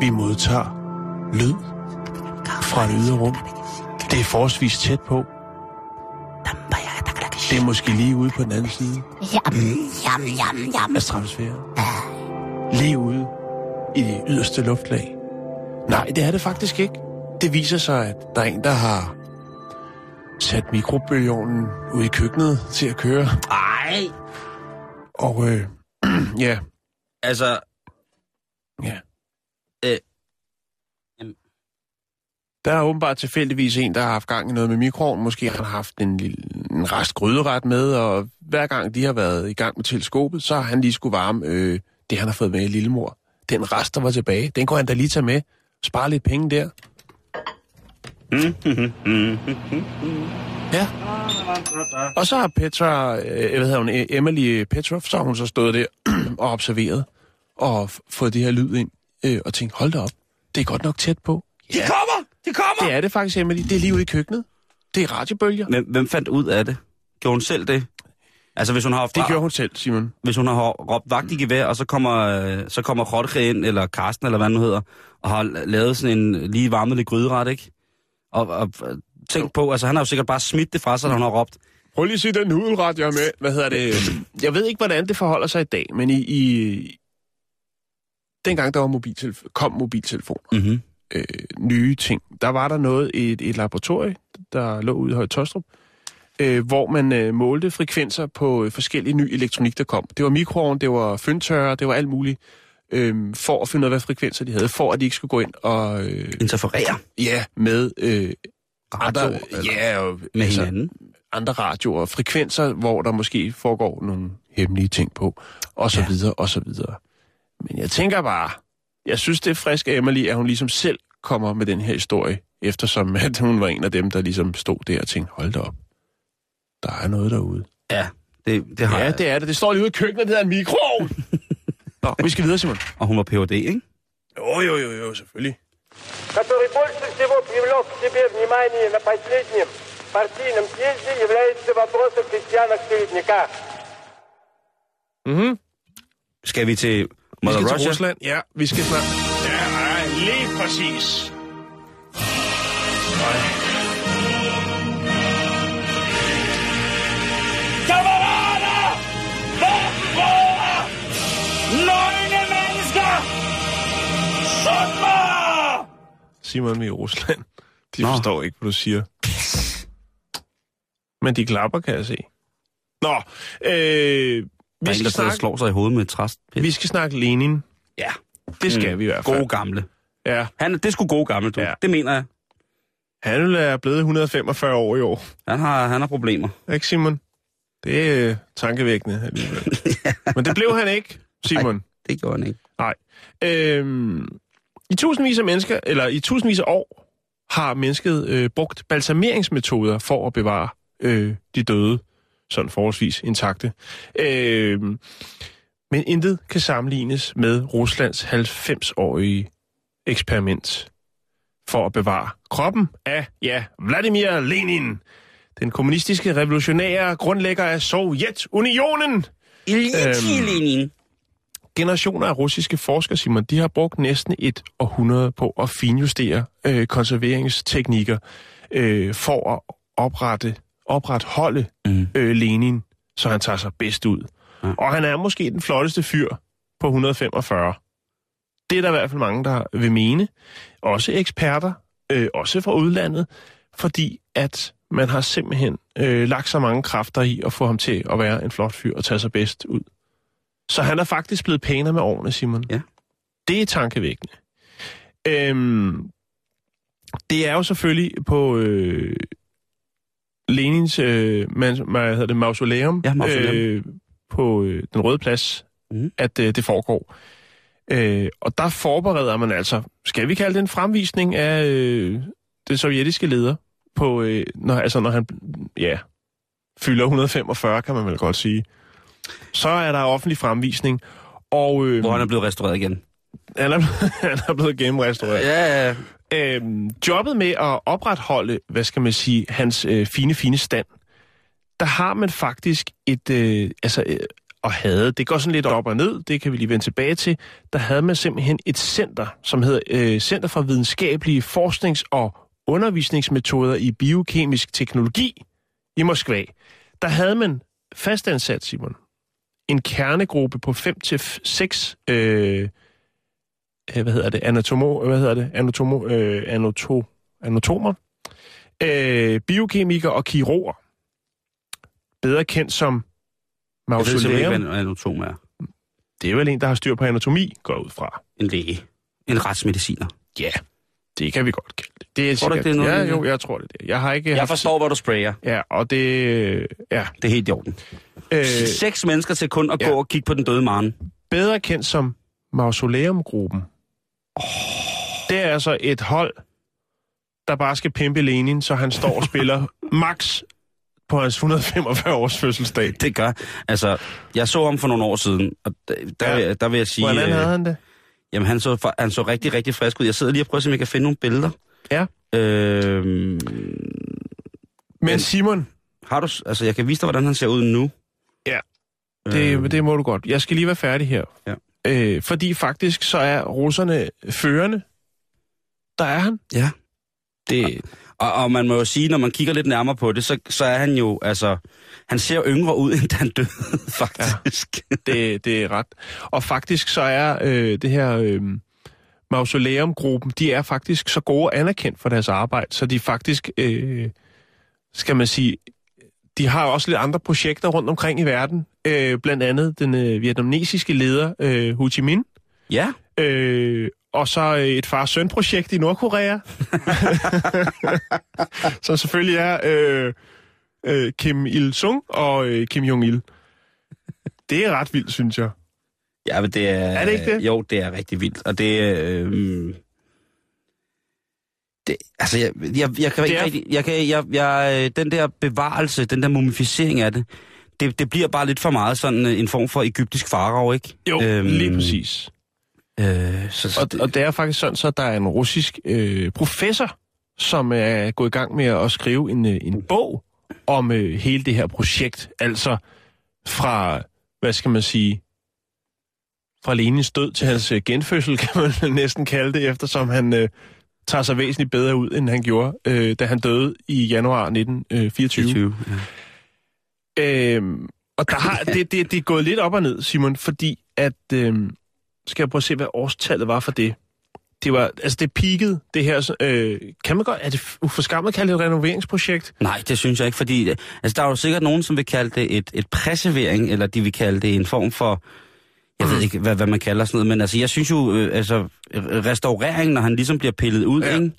Vi modtager lyd fra et ydre rum. Det er forholdsvis tæt på. Det er måske lige ude på den anden side af stratosfæren. Lige ude i det yderste luftlag. Nej, det er det faktisk ikke. Det viser sig, at der er en, der har sat mikrobølgeovnen ude i køkkenet til at køre. Ej! Og øh, ja, Altså, ja. Øh, jamen. Der er åbenbart tilfældigvis en, der har haft gang i noget med mikroovnen. Måske har han haft en, lille, en rest gryderet med, og hver gang de har været i gang med teleskopet, så har han lige skulle varme øh, det, han har fået med i lillemor. Den rest, der var tilbage, den kunne han da lige tage med. Spare lidt penge der. Ja. Og så har Petra, øh, hvad hedder hun, øh, Emily Petrov, så har hun så stået der og observeret og fået det her lyd ind øh, og tænkt, hold da op, det er godt nok tæt på. de kommer! De kommer! Det er det faktisk, Emily. Det er lige ude i køkkenet. Det er radiobølger. Hvem, hvem fandt ud af det? Gjorde hun selv det? Altså, hvis hun har, Det gjorde hun selv, Simon. hvis hun har råbt vagt i gevær, og så kommer, øh, så kommer Jorge ind, eller Karsten, eller hvad nu hedder, og har lavet sådan en lige varmet lidt gryderet, ikke? Og, og tænk på, altså han har jo sikkert bare smidt det fra sig, da hun har råbt. Prøv lige at se den nudelret, jeg har med. Hvad hedder det? Jeg ved ikke, hvordan det forholder sig i dag, men i... i dengang der var mobiltelefon, kom mobiltelefoner, Mm-hmm. Øh, nye ting, der var der noget i et, et laboratorie, der lå ude i Høje Tostrup, øh, hvor man øh, målte frekvenser på øh, forskellige ny elektronik, der kom. Det var mikroovn, det var fyndtørrer, det var alt muligt, øh, for at finde ud af, hvad frekvenser de havde, for at de ikke skulle gå ind og... Øh, Interferere ja, med... Øh, Radio, andre, ja, og, med altså, hinanden. andre radioer og frekvenser, hvor der måske foregår nogle hemmelige ting på, og så ja. videre, og så videre. Men jeg tænker bare, jeg synes, det er frisk af Emily, at hun ligesom selv kommer med den her historie, eftersom at hun var en af dem, der ligesom stod der og tænkte, hold da op, der er noget derude. Ja, det, det har Ja, jeg. det er det. Det står lige ude i køkkenet, det er en mikroovn. Nå, vi skal videre, Simon. Og hun var Ph.D., ikke? Jo, jo, jo, jo, selvfølgelig. который больше всего привлек к себе внимание на последнем партийном съезде, является вопрос о крестьянах-середняках. Mhm. Skal vi til Vi Mother skal til Russia? Rusland. Ja, vi skal snart. Nej, lige præcis. Kammerater! Våbenbrødre! Nøgne mennesker! Sund mig! Simon, vi er i Rusland. De Nå. Forstår ikke, hvad du siger. Men de klapper, kan jeg se. Nå, øh, Der vi, er en, der skal sidder og snakke, slår sig i hovedet med et træst. vi skal snakke Lenin. Ja. Det skal Mm. vi i hvert fald. Gode gamle. Ja, Han, det er sgu gode gamle, du. Ja. Ja. Det mener jeg. han er blevet 145 år i år. Han har, han har problemer. Ikke, Simon? Det er øh, tankevækkende alligevel. Men det blev han ikke, Simon. Det gjorde han ikke. Nej. Øhm, I tusindvis af mennesker, eller i tusindvis af år, har mennesket øh, brugt balsameringsmetoder for at bevare øh, de døde, sådan forholdsvis intakte. Øhm, men intet kan sammenlignes med Ruslands 90-årige eksperiment for at bevare kroppen af, ja, Vladimir Lenin, den kommunistiske revolutionære grundlægger af Sovjetunionen. Ilyich Øhm. Lenin. generationer af russiske forskere, Simon, de har brugt næsten et århundrede på at finjustere øh, konserveringsteknikker øh, for at oprette, opretholde Mm. øh, Lenin, så han tager sig bedst ud. Ja. Og han er måske den flotteste fyr på 145. Det er der i hvert fald mange, der vil mene. Også eksperter, øh, også fra udlandet, fordi at man har simpelthen øh, lagt så mange kræfter i at få ham til at være en flot fyr og tage sig bedst ud. Så han er faktisk blevet pænere med årene, Simon. Ja. Det er tankevækkende. Øhm, det er jo selvfølgelig på... Øh, Lenins øh, man, hvad hedder det, mausoleum, Ja, mausoleum. Øh, på øh, den røde plads, mm. at øh, det foregår. Øh, og der forbereder man altså, skal vi kalde det en fremvisning af øh, det sovjetiske leder, på, øh, når, altså når han ja, fylder 145, kan man vel godt sige. Så er der offentlig fremvisning, og øh, Hvor han er blevet restaureret igen. han, er, han er blevet gennemrestaureret. Ja, ja. Øhm, jobbet med at opretholde, hvad skal man sige, hans øh, fine, fine stand, der har man faktisk et, øh, altså, øh, og havde, det går sådan lidt op og ned, det kan vi lige vende tilbage til, der havde man simpelthen et center, som hedder øh, Center for Videnskabelige Forsknings- og Undervisningsmetoder i Biokemisk Teknologi i Moskva. Der havde man fastansat, Simon, en kernegruppe på 5 til 6 øh, øh, hvad hedder det, anatomo, hvad hedder det, anatomo, øh, anato, anatomer, øh, biokemikere og kirurger. Bedre kendt som jeg ved simpelthen ikke, mausoleum. hvad en anatom er. Det er vel en, der har styr på anatomi, går ud fra. En læge. En retsmediciner. Ja, det kan vi godt kalde det. det er Tror du ikke, det er noget, Ja, jo, jeg tror det. er. Jeg har ikke Jeg haft- forstår, hvor du sprayer. Ja, og det... Ja. Det er helt i orden. Øh, Seks mennesker til kun at ja. gå og kigge på den døde maren. bedre kendt som Mausoleumgruppen. Det er altså et hold, der bare skal pimpe Lenin, så han står og spiller max på hans 145 års fødselsdag. Det gør. Altså, jeg så ham for nogle år siden, og der, der, Ja. vil, jeg- der vil jeg sige... Hvordan øh, havde han det? Jamen, han så, han så rigtig, rigtig frisk ud. Jeg sidder lige og prøver, om jeg kan finde nogle billeder. Ja. Øhm, Men Simon, har du... Altså, jeg kan vise dig, hvordan han ser ud nu. Ja. det, Øhm, det må du godt. Jeg skal lige være færdig her. Ja. Øh, fordi faktisk så er russerne førende. Der er han. Ja. Det, Og, og man må jo sige, når man kigger lidt nærmere på det, så, så er han jo, altså... Han ser yngre ud, end han døde, faktisk. Ja. det, det er ret. Og faktisk så er øh, det her øh, mausoleumgruppen, de er faktisk så gode og anerkendt for deres arbejde, så de faktisk, øh, skal man sige, de har også lidt andre projekter rundt omkring i verden. Øh, blandt andet den øh, vietnamesiske leder øh, Ho Chi Minh, ja. Øh, og så øh, et far-søn-projekt i Nordkorea, som selvfølgelig er øh, øh, Kim Il-sung og øh, Kim Jong-il. Det er ret vildt, synes jeg. Ja, men det er... Er det ikke det? Jo, det er rigtig vildt. Og det... Øh, det altså, jeg, jeg, jeg kan Det ikke er- rigtig... Jeg kan, jeg, jeg, øh, den der bevarelse, den der mumificering af det, det, det bliver bare lidt for meget sådan en form for egyptisk farao, ikke? Jo, øhm, lige præcis. Øh, så, så Og, det, og det er faktisk sådan, så der er en russisk øh, professor, som er gået i gang med at skrive en, øh, en bog om øh, hele det her projekt. Altså fra, hvad skal man sige, fra Lenins død til hans øh, genfødsel, kan man næsten kalde det, eftersom han øh, tager sig væsentligt bedre ud, end han gjorde, øh, da han døde i januar 1924. 20, ja. Øhm, og der har, det, det, det er gået lidt op og ned, Simon, fordi at... Øhm, skal jeg prøve at se, hvad årstallet var for det. Det var, altså det peakede, det her, øh, kan man godt, er det uforskammet at kalde det et renoveringsprojekt? Nej, det synes jeg ikke, fordi øh, altså, der er jo sikkert nogen, som vil kalde det et, et præservering, eller de vil kalde det en form for, jeg ved ikke, hvad, hvad man kalder sådan noget, men altså, jeg synes jo, øh, altså, restaurering, når han ligesom bliver pillet ud, ja. ikke?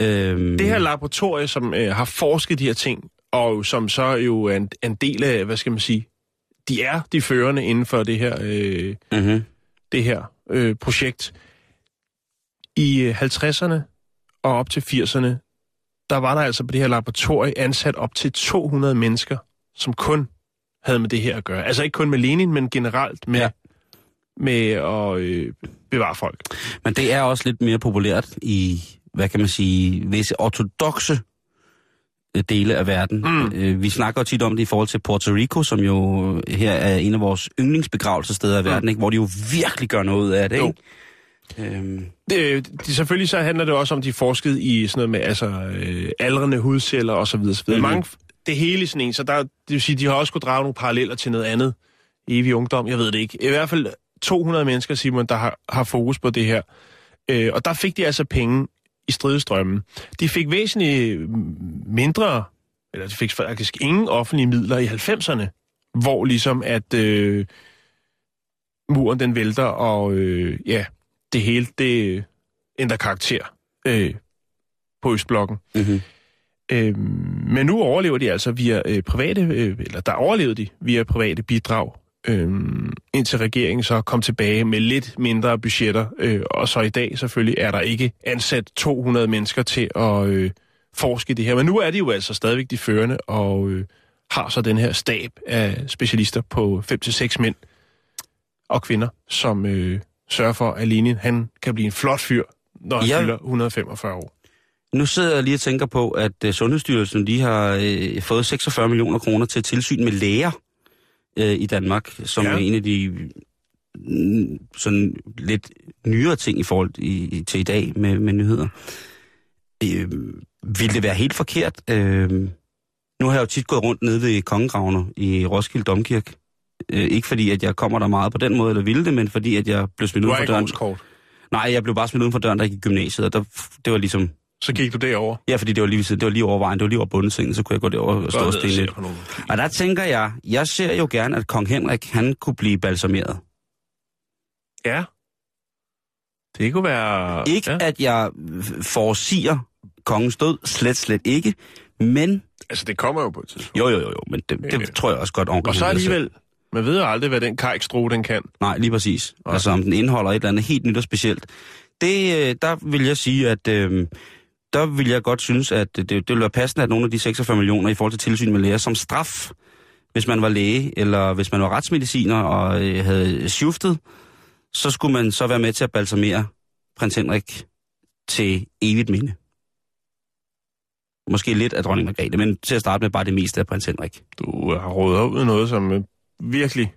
Øhm, Det her laboratorie, som øh, har forsket de her ting, og som så jo er en, en del af, hvad skal man sige, de er de førende inden for det her, øh, mm-hmm. Det her øh, projekt. I øh, 50'erne og op til 80'erne, der var der altså på det her laboratorie ansat op til 200 mennesker, som kun havde med det her at gøre. Altså ikke kun med Lenin, men generelt med, ja. Med at øh, bevare folk. Men det er også lidt mere populært i, hvad kan man sige, visse ortodoxe øh, dele af verden. Mm. Øh, Vi snakker jo tit om det i forhold til Puerto Rico, som jo her er en af vores yndlingsbegravelsessteder i verden, ikke? hvor de jo virkelig gør noget af det. Jo. Ikke? Øhm, Det, det, selvfølgelig så handler det også om, de forskede i sådan noget med altså, øh, aldrende hudceller og så videre. Så videre. Mhm. Mm-hmm. Mange, det hele sådan en, så der, det vil sige, de har også kunne drage nogle paralleller til noget andet. Evig ungdom, jeg ved det ikke. I hvert fald 200 mennesker, Simon, der har, har fokus på det her. Øh, og der fik de altså penge i stridestrømmen. De fik væsentligt mindre, eller de fik faktisk ingen offentlige midler i 90'erne, hvor ligesom at øh, muren den vælter, og øh, ja, det hele det ændrer karakter øh, på Østblokken. mm-hmm. Øh, men nu overlever de altså via øh, private, øh, eller der overlevede de via private bidrag, øh, indtil regeringen så kom tilbage med lidt mindre budgetter. Øh, og så i dag selvfølgelig er der ikke ansat 200 mennesker til at øh, forske i det her. Men nu er de jo altså stadigvæk de førende, og øh, har så den her stab af specialister på 5-6 mænd og kvinder, som øh, sørger for, at Lenin han kan blive en flot fyr, når han Ja. fylder 145 år. Nu sidder jeg lige og tænker på, at uh, Sundhedsstyrelsen lige har uh, fået 46 millioner kroner til tilsyn med læger uh, i Danmark, som Ja. er en af de mm, sådan lidt nyere ting i forhold i, til i dag med, med nyheder. Uh, vil det være helt forkert? Uh, nu har jeg jo tit gået rundt nede ved kongegravene i Roskilde Domkirke. Uh, ikke fordi, at jeg kommer der meget på den måde, eller ville det, men fordi, at jeg blev smidt ud for døren. Nej, jeg blev bare smidt uden for døren, der gik i gymnasiet, og der, det var ligesom Så gik du derover. Ja, fordi det var lige, det var lige over vejen, det var lige over bundesengen, så kunne jeg gå derover og stå og stene lidt. Og der tænker jeg, jeg ser jo gerne, at kong Henrik, han kunne blive balsameret. Ja. Det kunne være... Ikke ja. at jeg forsiger kongens død, slet slet ikke, men, Altså, det kommer jo på et tidspunkt. jo jo jo, jo men det, Ja, ja. det tror jeg også godt, onkel Og så alligevel, man ved jo aldrig, hvad den kajkstro, den kan. Nej, lige præcis. Altså om den indeholder et eller andet helt nyt og specielt. Det, øh, der vil jeg sige, at øh, der vil jeg godt synes, at det, det ville være passende, at nogle af de 46 millioner i forhold til tilsyn med læger som straf, hvis man var læge, eller hvis man var retsmediciner og øh, havde shiftet, så skulle man så være med til at balsamere prins Henrik til evigt minde. Måske lidt af dronning Margrethe, men til at starte med bare det meste af prins Henrik. Du har rådet ud noget, som øh, virkelig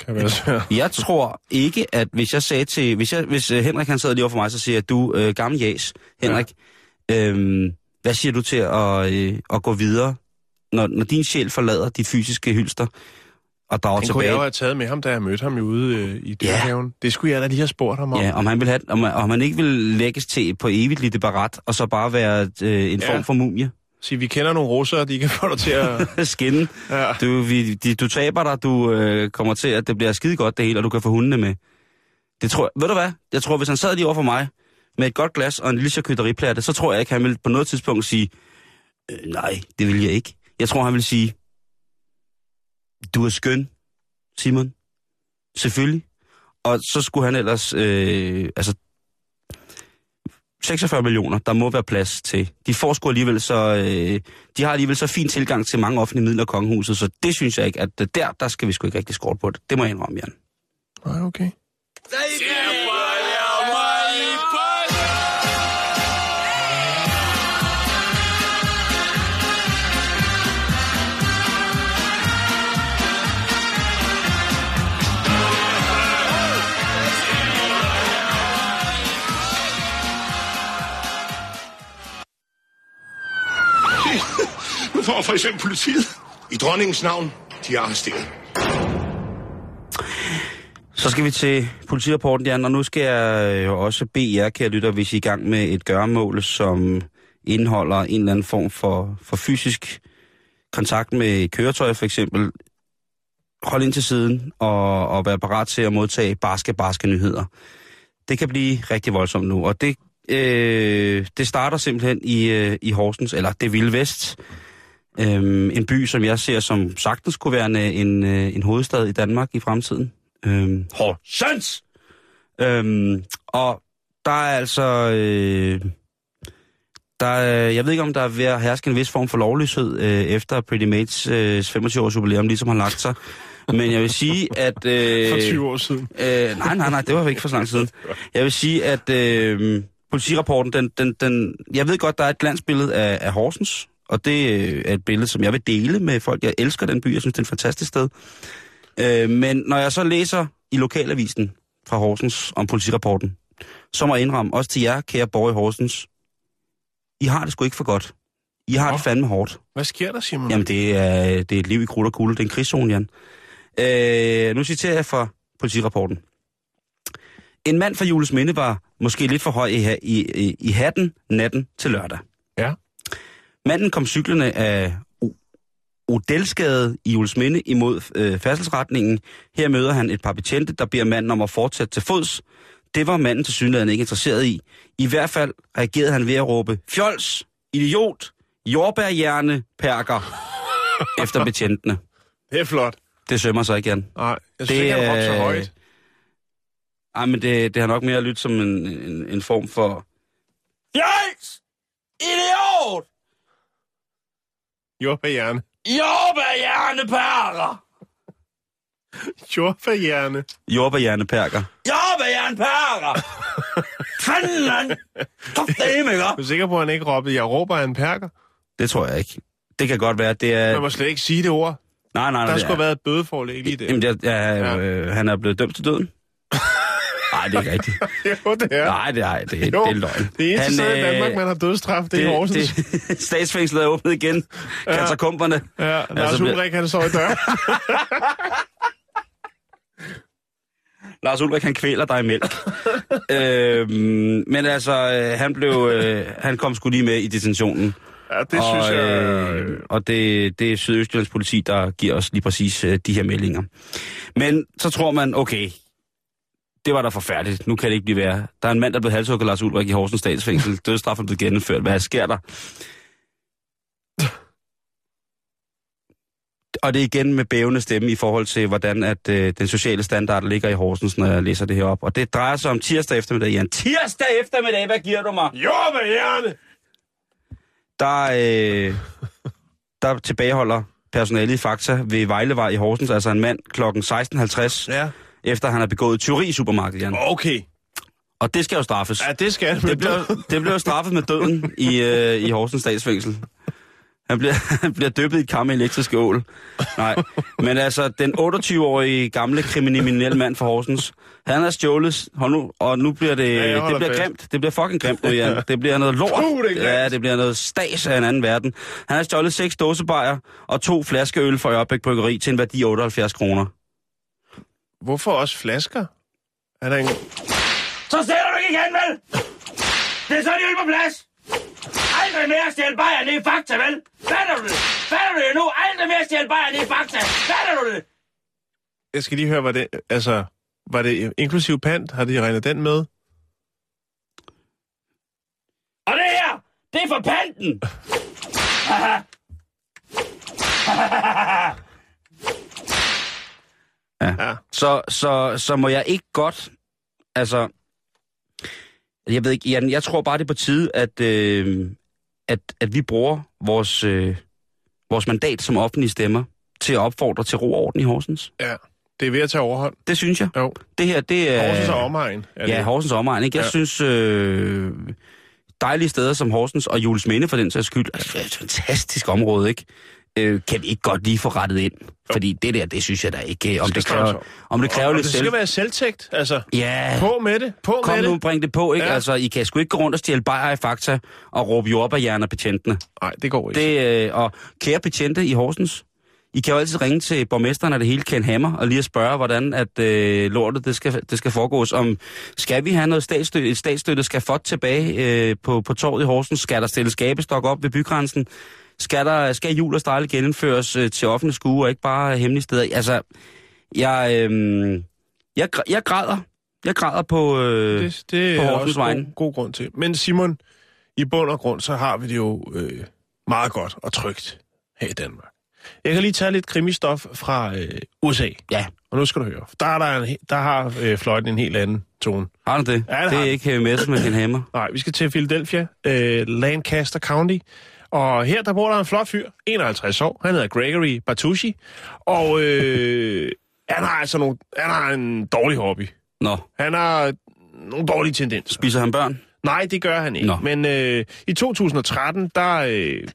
kan være. Jeg tror ikke, at hvis jeg sagde til... Hvis, jeg, hvis øh, Henrik han sad lige over for mig, så siger jeg, du, øh, gammel jas, Henrik, ja. øhm, hvad siger du til at, øh, at gå videre, når, når din sjæl forlader de fysiske hylster og drager Den kunne jeg jo tilbage? have taget med ham, da jeg mødte ham ude øh, i dyrhaven. Ja. Det skulle jeg da lige have spurgt ham om. Ja, om han, vil have, om, om han ikke vil lægges til på evigt lille barat, og så bare være øh, en Ja. form for mumie. Sige, vi kender nogle russere, de kan få dig til at... Skinne. Ja. Du, vi, de, du taber dig, du øh, kommer til, at det bliver skide godt det hele, og du kan få hundene med. Det tror jeg, ved du hvad? Jeg tror, hvis han sad lige over for mig, med et godt glas og en lille charcuterieplatte, så tror jeg ikke, han ville på noget tidspunkt sige, øh, nej, det vil jeg ikke. Jeg tror, han vil sige, du er skøn, Simon. Selvfølgelig. Og så skulle han ellers, øh, altså, 46 millioner, der må være plads til. De får sgu alligevel så, øh, de har alligevel så fin tilgang til mange offentlige midler i kongehuset, så det synes jeg ikke, at der, der skal vi sgu ikke rigtig skåre på det. Det må jeg indrømme, Jan. Nej, okay. For eksempel politiet. I dronningens navn, de er arresteret. Så skal vi til politirapporten, Jan, og nu skal jeg øh, også bede jer, kære lytter, hvis I er i gang med et gøremål, som indeholder en eller anden form for, for fysisk kontakt med køretøj, for eksempel. Hold ind til siden og, og vær parat til at modtage barske, barske nyheder. Det kan blive rigtig voldsomt nu, og det, øh, det starter simpelthen i, øh, i Horsens, eller det vilde vest. Øhm, en by, som jeg ser som sagtens kunne være en, en, øh, en hovedstad i Danmark i fremtiden. Øhm, Horsens! Øhm, og der er altså... Øh, der er, jeg ved ikke, om der er ved at herske en vis form for lovløshed øh, efter Pretty Mates øh, 25-års jubilæum, ligesom har lagt sig. Men jeg vil sige, at... Øh, For 20 år siden. Øh, nej, nej, nej, det var ikke for så lang tid siden. Jeg vil sige, at øh, politirapporten, den, den, den, jeg ved godt, der er et glansbillede af, af Horsens, og det øh, er et billede, som jeg vil dele med folk. Jeg elsker den by, jeg synes, det er et fantastisk sted. Øh, men når jeg så læser i lokalavisen fra Horsens om politirapporten, så må jeg indrømme, også til jer, kære borgere i Horsens, I har det sgu ikke for godt. I har Nå. det fandme hårdt. Hvad sker der, Simon? Jamen, det er, det er et liv i krudt og kulde. Det er en krigszone, Jan. Øh, nu citerer jeg fra politirapporten. En mand fra Jules Minde var måske lidt for høj i, i, i, i hatten natten til lørdag. Ja. Manden kom cyklerne af Odelsgade i Jules Minde imod øh, færdselsretningen. Her møder han et par betjente, der beder manden om at fortsætte til fods, det var manden til synligheden ikke interesseret i. I hvert fald reagerede han ved at råbe, fjols, idiot, jordbærhjerne, perker, efter betjentene. Det er flot. Det sømmer sig igen. Nej, jeg synes Det ikke, han så er- højt. Ej, men det, det har nok mere lyttet som en, en, en form for... Fjols! Idiot! Jordbærhjerne. Jordbærhjerne, perker! Jordbærhjerne. Jordbærhjerne, perker. Jordbærhjerne, perker! Fanden, mand! Kraftedeme, ikke? Du er sikker på, at han ikke råbte, jeg råber en perker? Det tror jeg ikke. Det kan godt være, det er... Man må slet ikke sige det ord. Nej, nej, nej. Der skulle er- have været et bødeforlæg lige der. Jamen, det er, ja, øh, han er blevet dømt til døden. Nej, det er ikke rigtigt. jo, det er. Nej, det er, det, er- Jo, det er løgn. Det eneste Han, sted i øh, Danmark, man har dødsstraf, det er i Horsens. det, statsfængslet er åbnet igen. Ja. Katakomberne. Ja, Lars Altså, Ulrik, han står i døren. Lars Ulrik, han kvæler dig i mælk. øhm, men altså, øh, han blev, øh, han kom sgu lige med i detentionen. Ja, det og, synes jeg... Øh, og det, det er Sydøstjyllands politi, der giver os lige præcis øh, de her meldinger. Men så tror man, okay, det var da forfærdeligt. Nu kan det ikke blive værre. Der er en mand, der blev halshugget Lars Ulrik i Horsens statsfængsel. Dødsstraffen er blevet gennemført. Hvad sker der? Og det er igen med bævende stemme i forhold til, hvordan at øh, den sociale standard ligger i Horsens, når jeg læser det her op. Og det drejer sig om tirsdag eftermiddag, Jan. Tirsdag eftermiddag, hvad giver du mig? Jordbærhjerne! der, øh, der tilbageholder personalet i Fakta ved Vejlevej i Horsens, altså en mand klokken 16.50, Ja. Efter han har begået tyveri i supermarkedet, Jan. Okay. Og det skal jo straffes. Ja, det skal Det bliver, det bliver jo straffet med døden i, øh, i Horsens statsfængsel. Han bliver, han bliver døbet i et kar med elektrisk ål. Nej, men altså, den 28-årige gamle kriminelle mand fra Horsens, han har stjålet, hold nu, og nu bliver det, Ja, det bliver fast. grimt. Det bliver fucking grimt nu, Jan. Det bliver noget lort. Puh, det ja, det bliver noget stas af en anden verden. Han har stjålet seks dåsebajer og to flasker øl fra Ørbæk Bryggeri til en værdi af 78 kroner. Hvorfor også flasker? Er der en... Så sætter du ikke igen, vel? Det er så de på plads. Aldrig mere stjæl bajer ned i fakta, vel? Fatter du det? Fatter du det nu? Aldrig mere stjæl bajer ned i fakta. Fatter du det? Jeg skal lige høre, hvad det... Altså, var det inklusiv pant? Har de regnet den med? Og det her, det er for panten. ja. Ja. Så, så, så må jeg ikke godt, altså, jeg ved ikke, Jan, jeg tror bare, det er på tide, at, øh, at, at vi bruger vores, øh, vores mandat som offentlige stemmer til at opfordre til ro og orden i Horsens. Ja. Det er ved at tage overhånd. Det synes jeg. Jo. Det her, det er... Horsens og omegn. Er Ja, det. Horsens omegn, ikke? Jeg ja. synes, øh, dejlige steder som Horsens og Jules Minde for den sags skyld, altså, det er et fantastisk område, ikke? Øh, kan vi ikke godt lige få rettet ind? Fordi det der, det synes jeg da ikke, øh, om det kræver, om det kræver og, lidt det selv... skal være selvtægt. Altså, Ja, på med det. På kom med nu, det. bring det på, ikke? Ja. Altså, I kan sgu ikke gå rundt og stjæle bajer i Fakta og råbe jordbærhjerner betjentene. Nej, det går ikke. Det, øh, og kære betjente i Horsens, I kan jo altid ringe til borgmesteren af det hele, Ken Hammer, og lige at spørge, hvordan at øh, lortet det skal, det skal foregås. Om skal vi have noget statsstøtte, et statsstøtte skal få tilbage øh, på, på torvet i Horsens? Skal der stille skabestok op ved bygrænsen? Skal, der, skal jul og stejle genindføres øh, til offentlige skue, og ikke bare hemmelige steder? Altså, jeg, øh, jeg, jeg græder. Jeg græder på, øh, det, det, på er også god, god grund til. Men Simon, i bund og grund, så har vi det jo øh, meget godt og trygt her i Danmark. Jeg kan lige tage lidt krimistof fra øh, USA. Ja. Og nu skal du høre. Der, er der, en, der har øh, fløjten en helt anden tone. Har du det? Ja, det det er den. ikke med Ken Hammer. Nej, vi skal til Philadelphia, øh, Lancaster County. Og her der bor der en flot fyr, 51 år. Han hedder Gregory Batucci. Og øh, han har altså nogle, han har en dårlig hobby. Nå, Han har nogle dårlige tendenser. spiser han børn? Nej, det gør han ikke. Nå. Men øh, i 2013, der øh,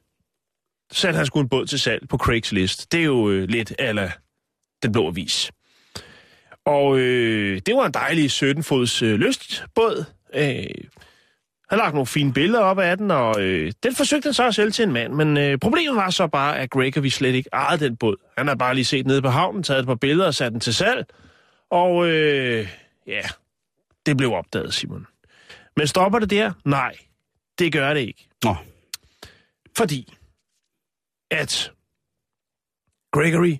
satte han sgu en båd til salg på Craigslist. Det er jo øh, lidt ala den blå avis. Og øh, det var en dejlig 17-fods øh, lystbåd. Øh, han lagt nogle fine billeder op af den, og øh, den forsøgte han så at sælge til en mand. Men øh, problemet var så bare, at Gregory slet ikke ejede den båd. Han har bare lige set nede på havnen, taget et par billeder og sat den til salg. Og øh, ja, det blev opdaget, Simon. Men stopper det der? Nej, det gør det ikke. Nå, Fordi at Gregory,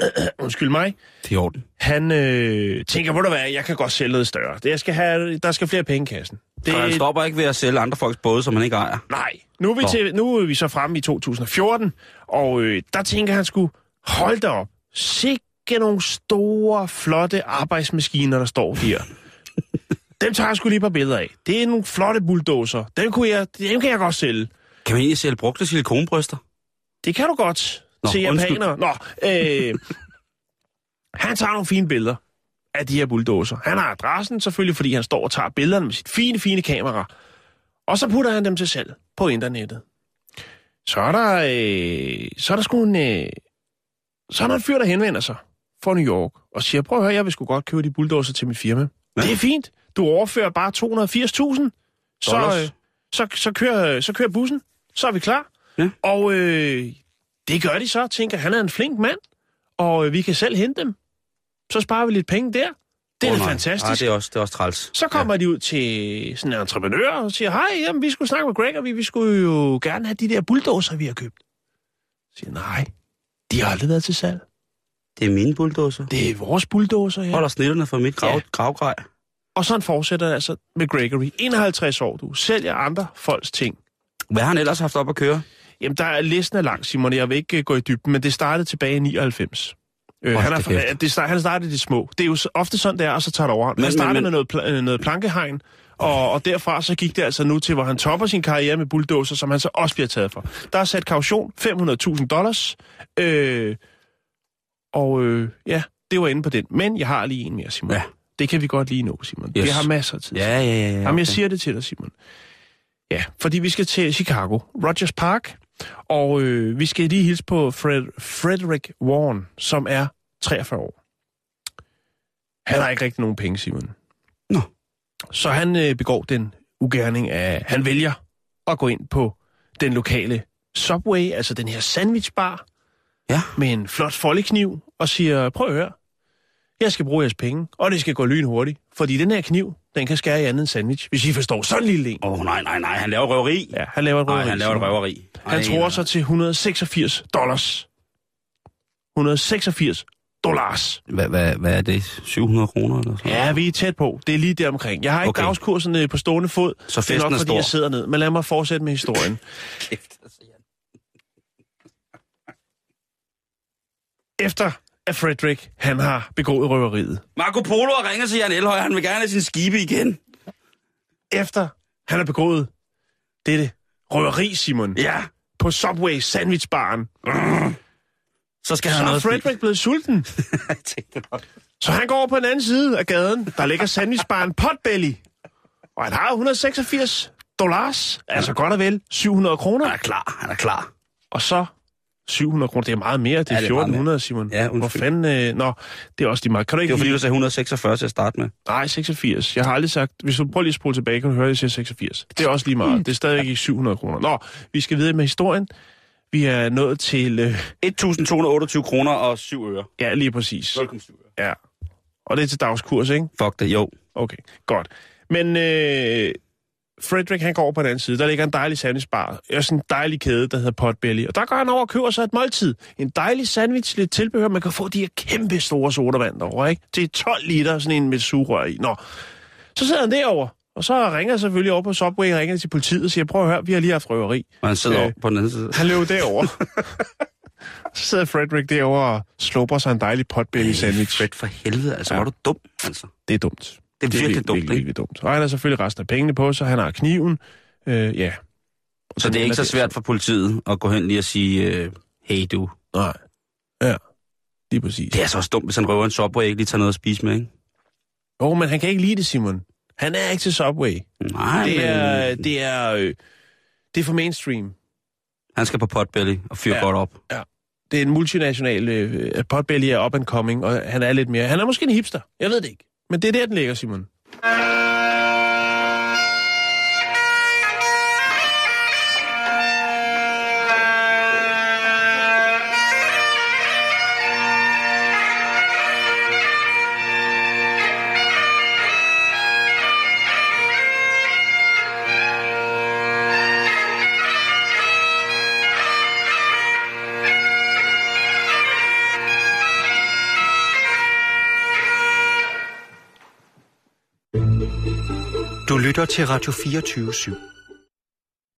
undskyld mig, Det er orden. han øh, tænker, hvor du hvad, jeg kan godt sælge noget større. Det, jeg skal have, der skal flere penge i kassen. Det... Han stopper ikke ved at sælge andre folks både, som han ikke ejer. Nej, nu er vi, til, nu er vi så fremme i 2014, og øh, der tænker han skulle hold da op. Sikke nogle store, flotte arbejdsmaskiner, der står der. dem tager jeg sgu lige par billeder af. Det er nogle flotte bulldozer. Dem, kunne jeg, dem kan jeg godt sælge. Kan man egentlig sælge brugte silikonbryster? Det kan du godt Nå, til japanere. Nå, øh, han tager nogle fine billeder af de her bulldozer. Han har adressen selvfølgelig, fordi han står og tager billederne med sit fine, fine kamera. Og så putter han dem til salg på internettet. Så er der, øh, så er der sgu en, øh, så er der en fyr, der henvender sig fra New York og siger, prøv at høre, jeg vil sgu godt købe de bulldozer til mit firma. Ja. Det er fint. Du overfører bare 280.000. Så, øh, så, så, kører, så kører bussen. Så er vi klar. Ja. Og øh, det gør de så, tænker, han er en flink mand, og øh, vi kan selv hente dem. Så sparer vi lidt penge der. Det er da nej. fantastisk. Ej, det er også, det er også træls. Så kommer ja. de ud til sådan en entreprenør og siger, hej, jamen, vi skulle snakke med Greg, og vi, vi skulle jo gerne have de der bulldozer, vi har købt. Så siger, nej, de har aldrig været til salg. Det er mine bulldozer. Det er vores bulldozer, ja. Holder snitterne for mit grav, Ja. ja. gravgrej. Og sådan fortsætter det altså med Gregory. 51 år, du sælger andre folks ting. Hvad har han ellers haft op at køre? Jamen, der er listen er lang, Simon. Jeg vil ikke øh, gå i dybden, men det startede tilbage i 99. Øh, han, er, kæft. det start, han startede i det små. Det er jo ofte sådan, det er, og så tager det. Men- Han startede men- med noget, pl- øh, noget plankehegn, og, og derfra så gik det altså nu til, hvor han topper sin karriere med bulldozer, som han så også bliver taget for. Der er sat kaution, 500.000 dollars, øh, og øh, ja, det var inde på den. Men jeg har lige en mere, Simon. Ja. Det kan vi godt lige nå, Simon. Yes. Vi har masser af tid. Ja, ja, ja. ja Jamen, jeg siger det til dig, Simon. Ja, fordi vi skal til Chicago, Rogers Park, og øh, vi skal lige hilse på Fred, Frederick Warren, som er 43 år. Han har ikke rigtig nogen penge, Simon. Nå. Så han øh, begår den ugerning af, han vælger at gå ind på den lokale Subway, altså den her sandwichbar, Ja. med en flot foldekniv, og siger, prøv at høre, jeg skal bruge jeres penge, og det skal gå lynhurtigt, fordi den her kniv, den kan skære i andet end sandwich, hvis I forstår sådan en lille en. Åh, oh, nej, nej, nej. Han laver røveri. Ja, han laver et Nej, røveri. han laver et røveri. Han Ej, tror så til 186 dollars. 186 dollars. Hvad, hvad, hvad er det? 700 kroner eller sådan Ja, vi er tæt på. Det er lige der omkring. Jeg har ikke okay. Dagskursen øh, på stående fod. Så det er festen nok, er fordi stor. jeg sidder ned. Men lad mig fortsætte med historien. Kæft, altså. Efter at Frederick, han har begået røveriet. Marco Polo har ringet til Jan Elhøj. Han vil gerne have sin skibe igen. Efter han har begået dette røveri, Simon, Ja. på Subway sandwichbaren, Så skal så han er noget Frederick blevet sulten. Jeg tænkte nok. Så han går over på den anden side af gaden. Der ligger sandwichbaren Potbelly. Og han har 186 dollars. Altså godt og vel 700 kroner. Han er klar. Han er klar. Og så 700 kroner. Det er meget mere. Det er Ja, det er meget 1400, Simon. Ja, undskyld. Hvor fanden... Øh, nå, det er også de meget. Kan du Det ikke var fordi, du sagde 146 til at starte med. Nej, 86. Jeg har aldrig sagt... Hvis du prøver lige at spole tilbage, kan du høre, at jeg siger 86. Det er også lige meget. Det er stadig ikke 700 kroner. Nå, vi skal videre med historien. Vi er nået til... Øh, 1.228 kroner og 7 øre. ja, lige præcis. 0,7 øre. Ja. Og det er til dagskurs, ikke? Fuck det, jo. Okay, godt. Men øh, Frederick, han går over på den anden side. Der ligger en dejlig sandwichbar. Og sådan en dejlig kæde, der hedder Potbelly. Og der går han over og køber sig et måltid. En dejlig sandwich, lidt tilbehør. Man kan få de her kæmpe store sodavand derovre, ikke? Det er 12 liter, sådan en med sugerør i. Nå. Så sidder han derovre. Og så ringer jeg selvfølgelig over på Subway, ringer til politiet og siger, prøv at høre, vi har lige haft røveri. Og han sidder Øh. øh. på den anden side. Han løb derover. så sidder Frederick derovre og slupper sig en dejlig potbelly sandwich. Fred for helvede, altså, ja. var du dum, altså. Det er dumt. Det er virkelig dumt, virkelig, virkelig dumt. Og han har selvfølgelig resten af pengene på sig. Han har kniven. Øh, ja. Så det er ikke så svært for politiet at gå hen lige og sige, øh, hey du. Nej. Ja. Lige præcis. Det er så også dumt, hvis han røver en Subway og ikke lige tager noget at spise med, ikke? Jo, men han kan ikke lide det, Simon. Han er ikke til Subway. Nej, Det men er, det er, øh, det er for mainstream. han skal på potbelly og fyre Ja. ja. godt op. Det er en multinational øh, potbelly er up and coming, og han er lidt mere... Han er måske en hipster. Jeg ved det ikke. Men det er der, den ligger, Simon. Lytter til Radio 24 /7.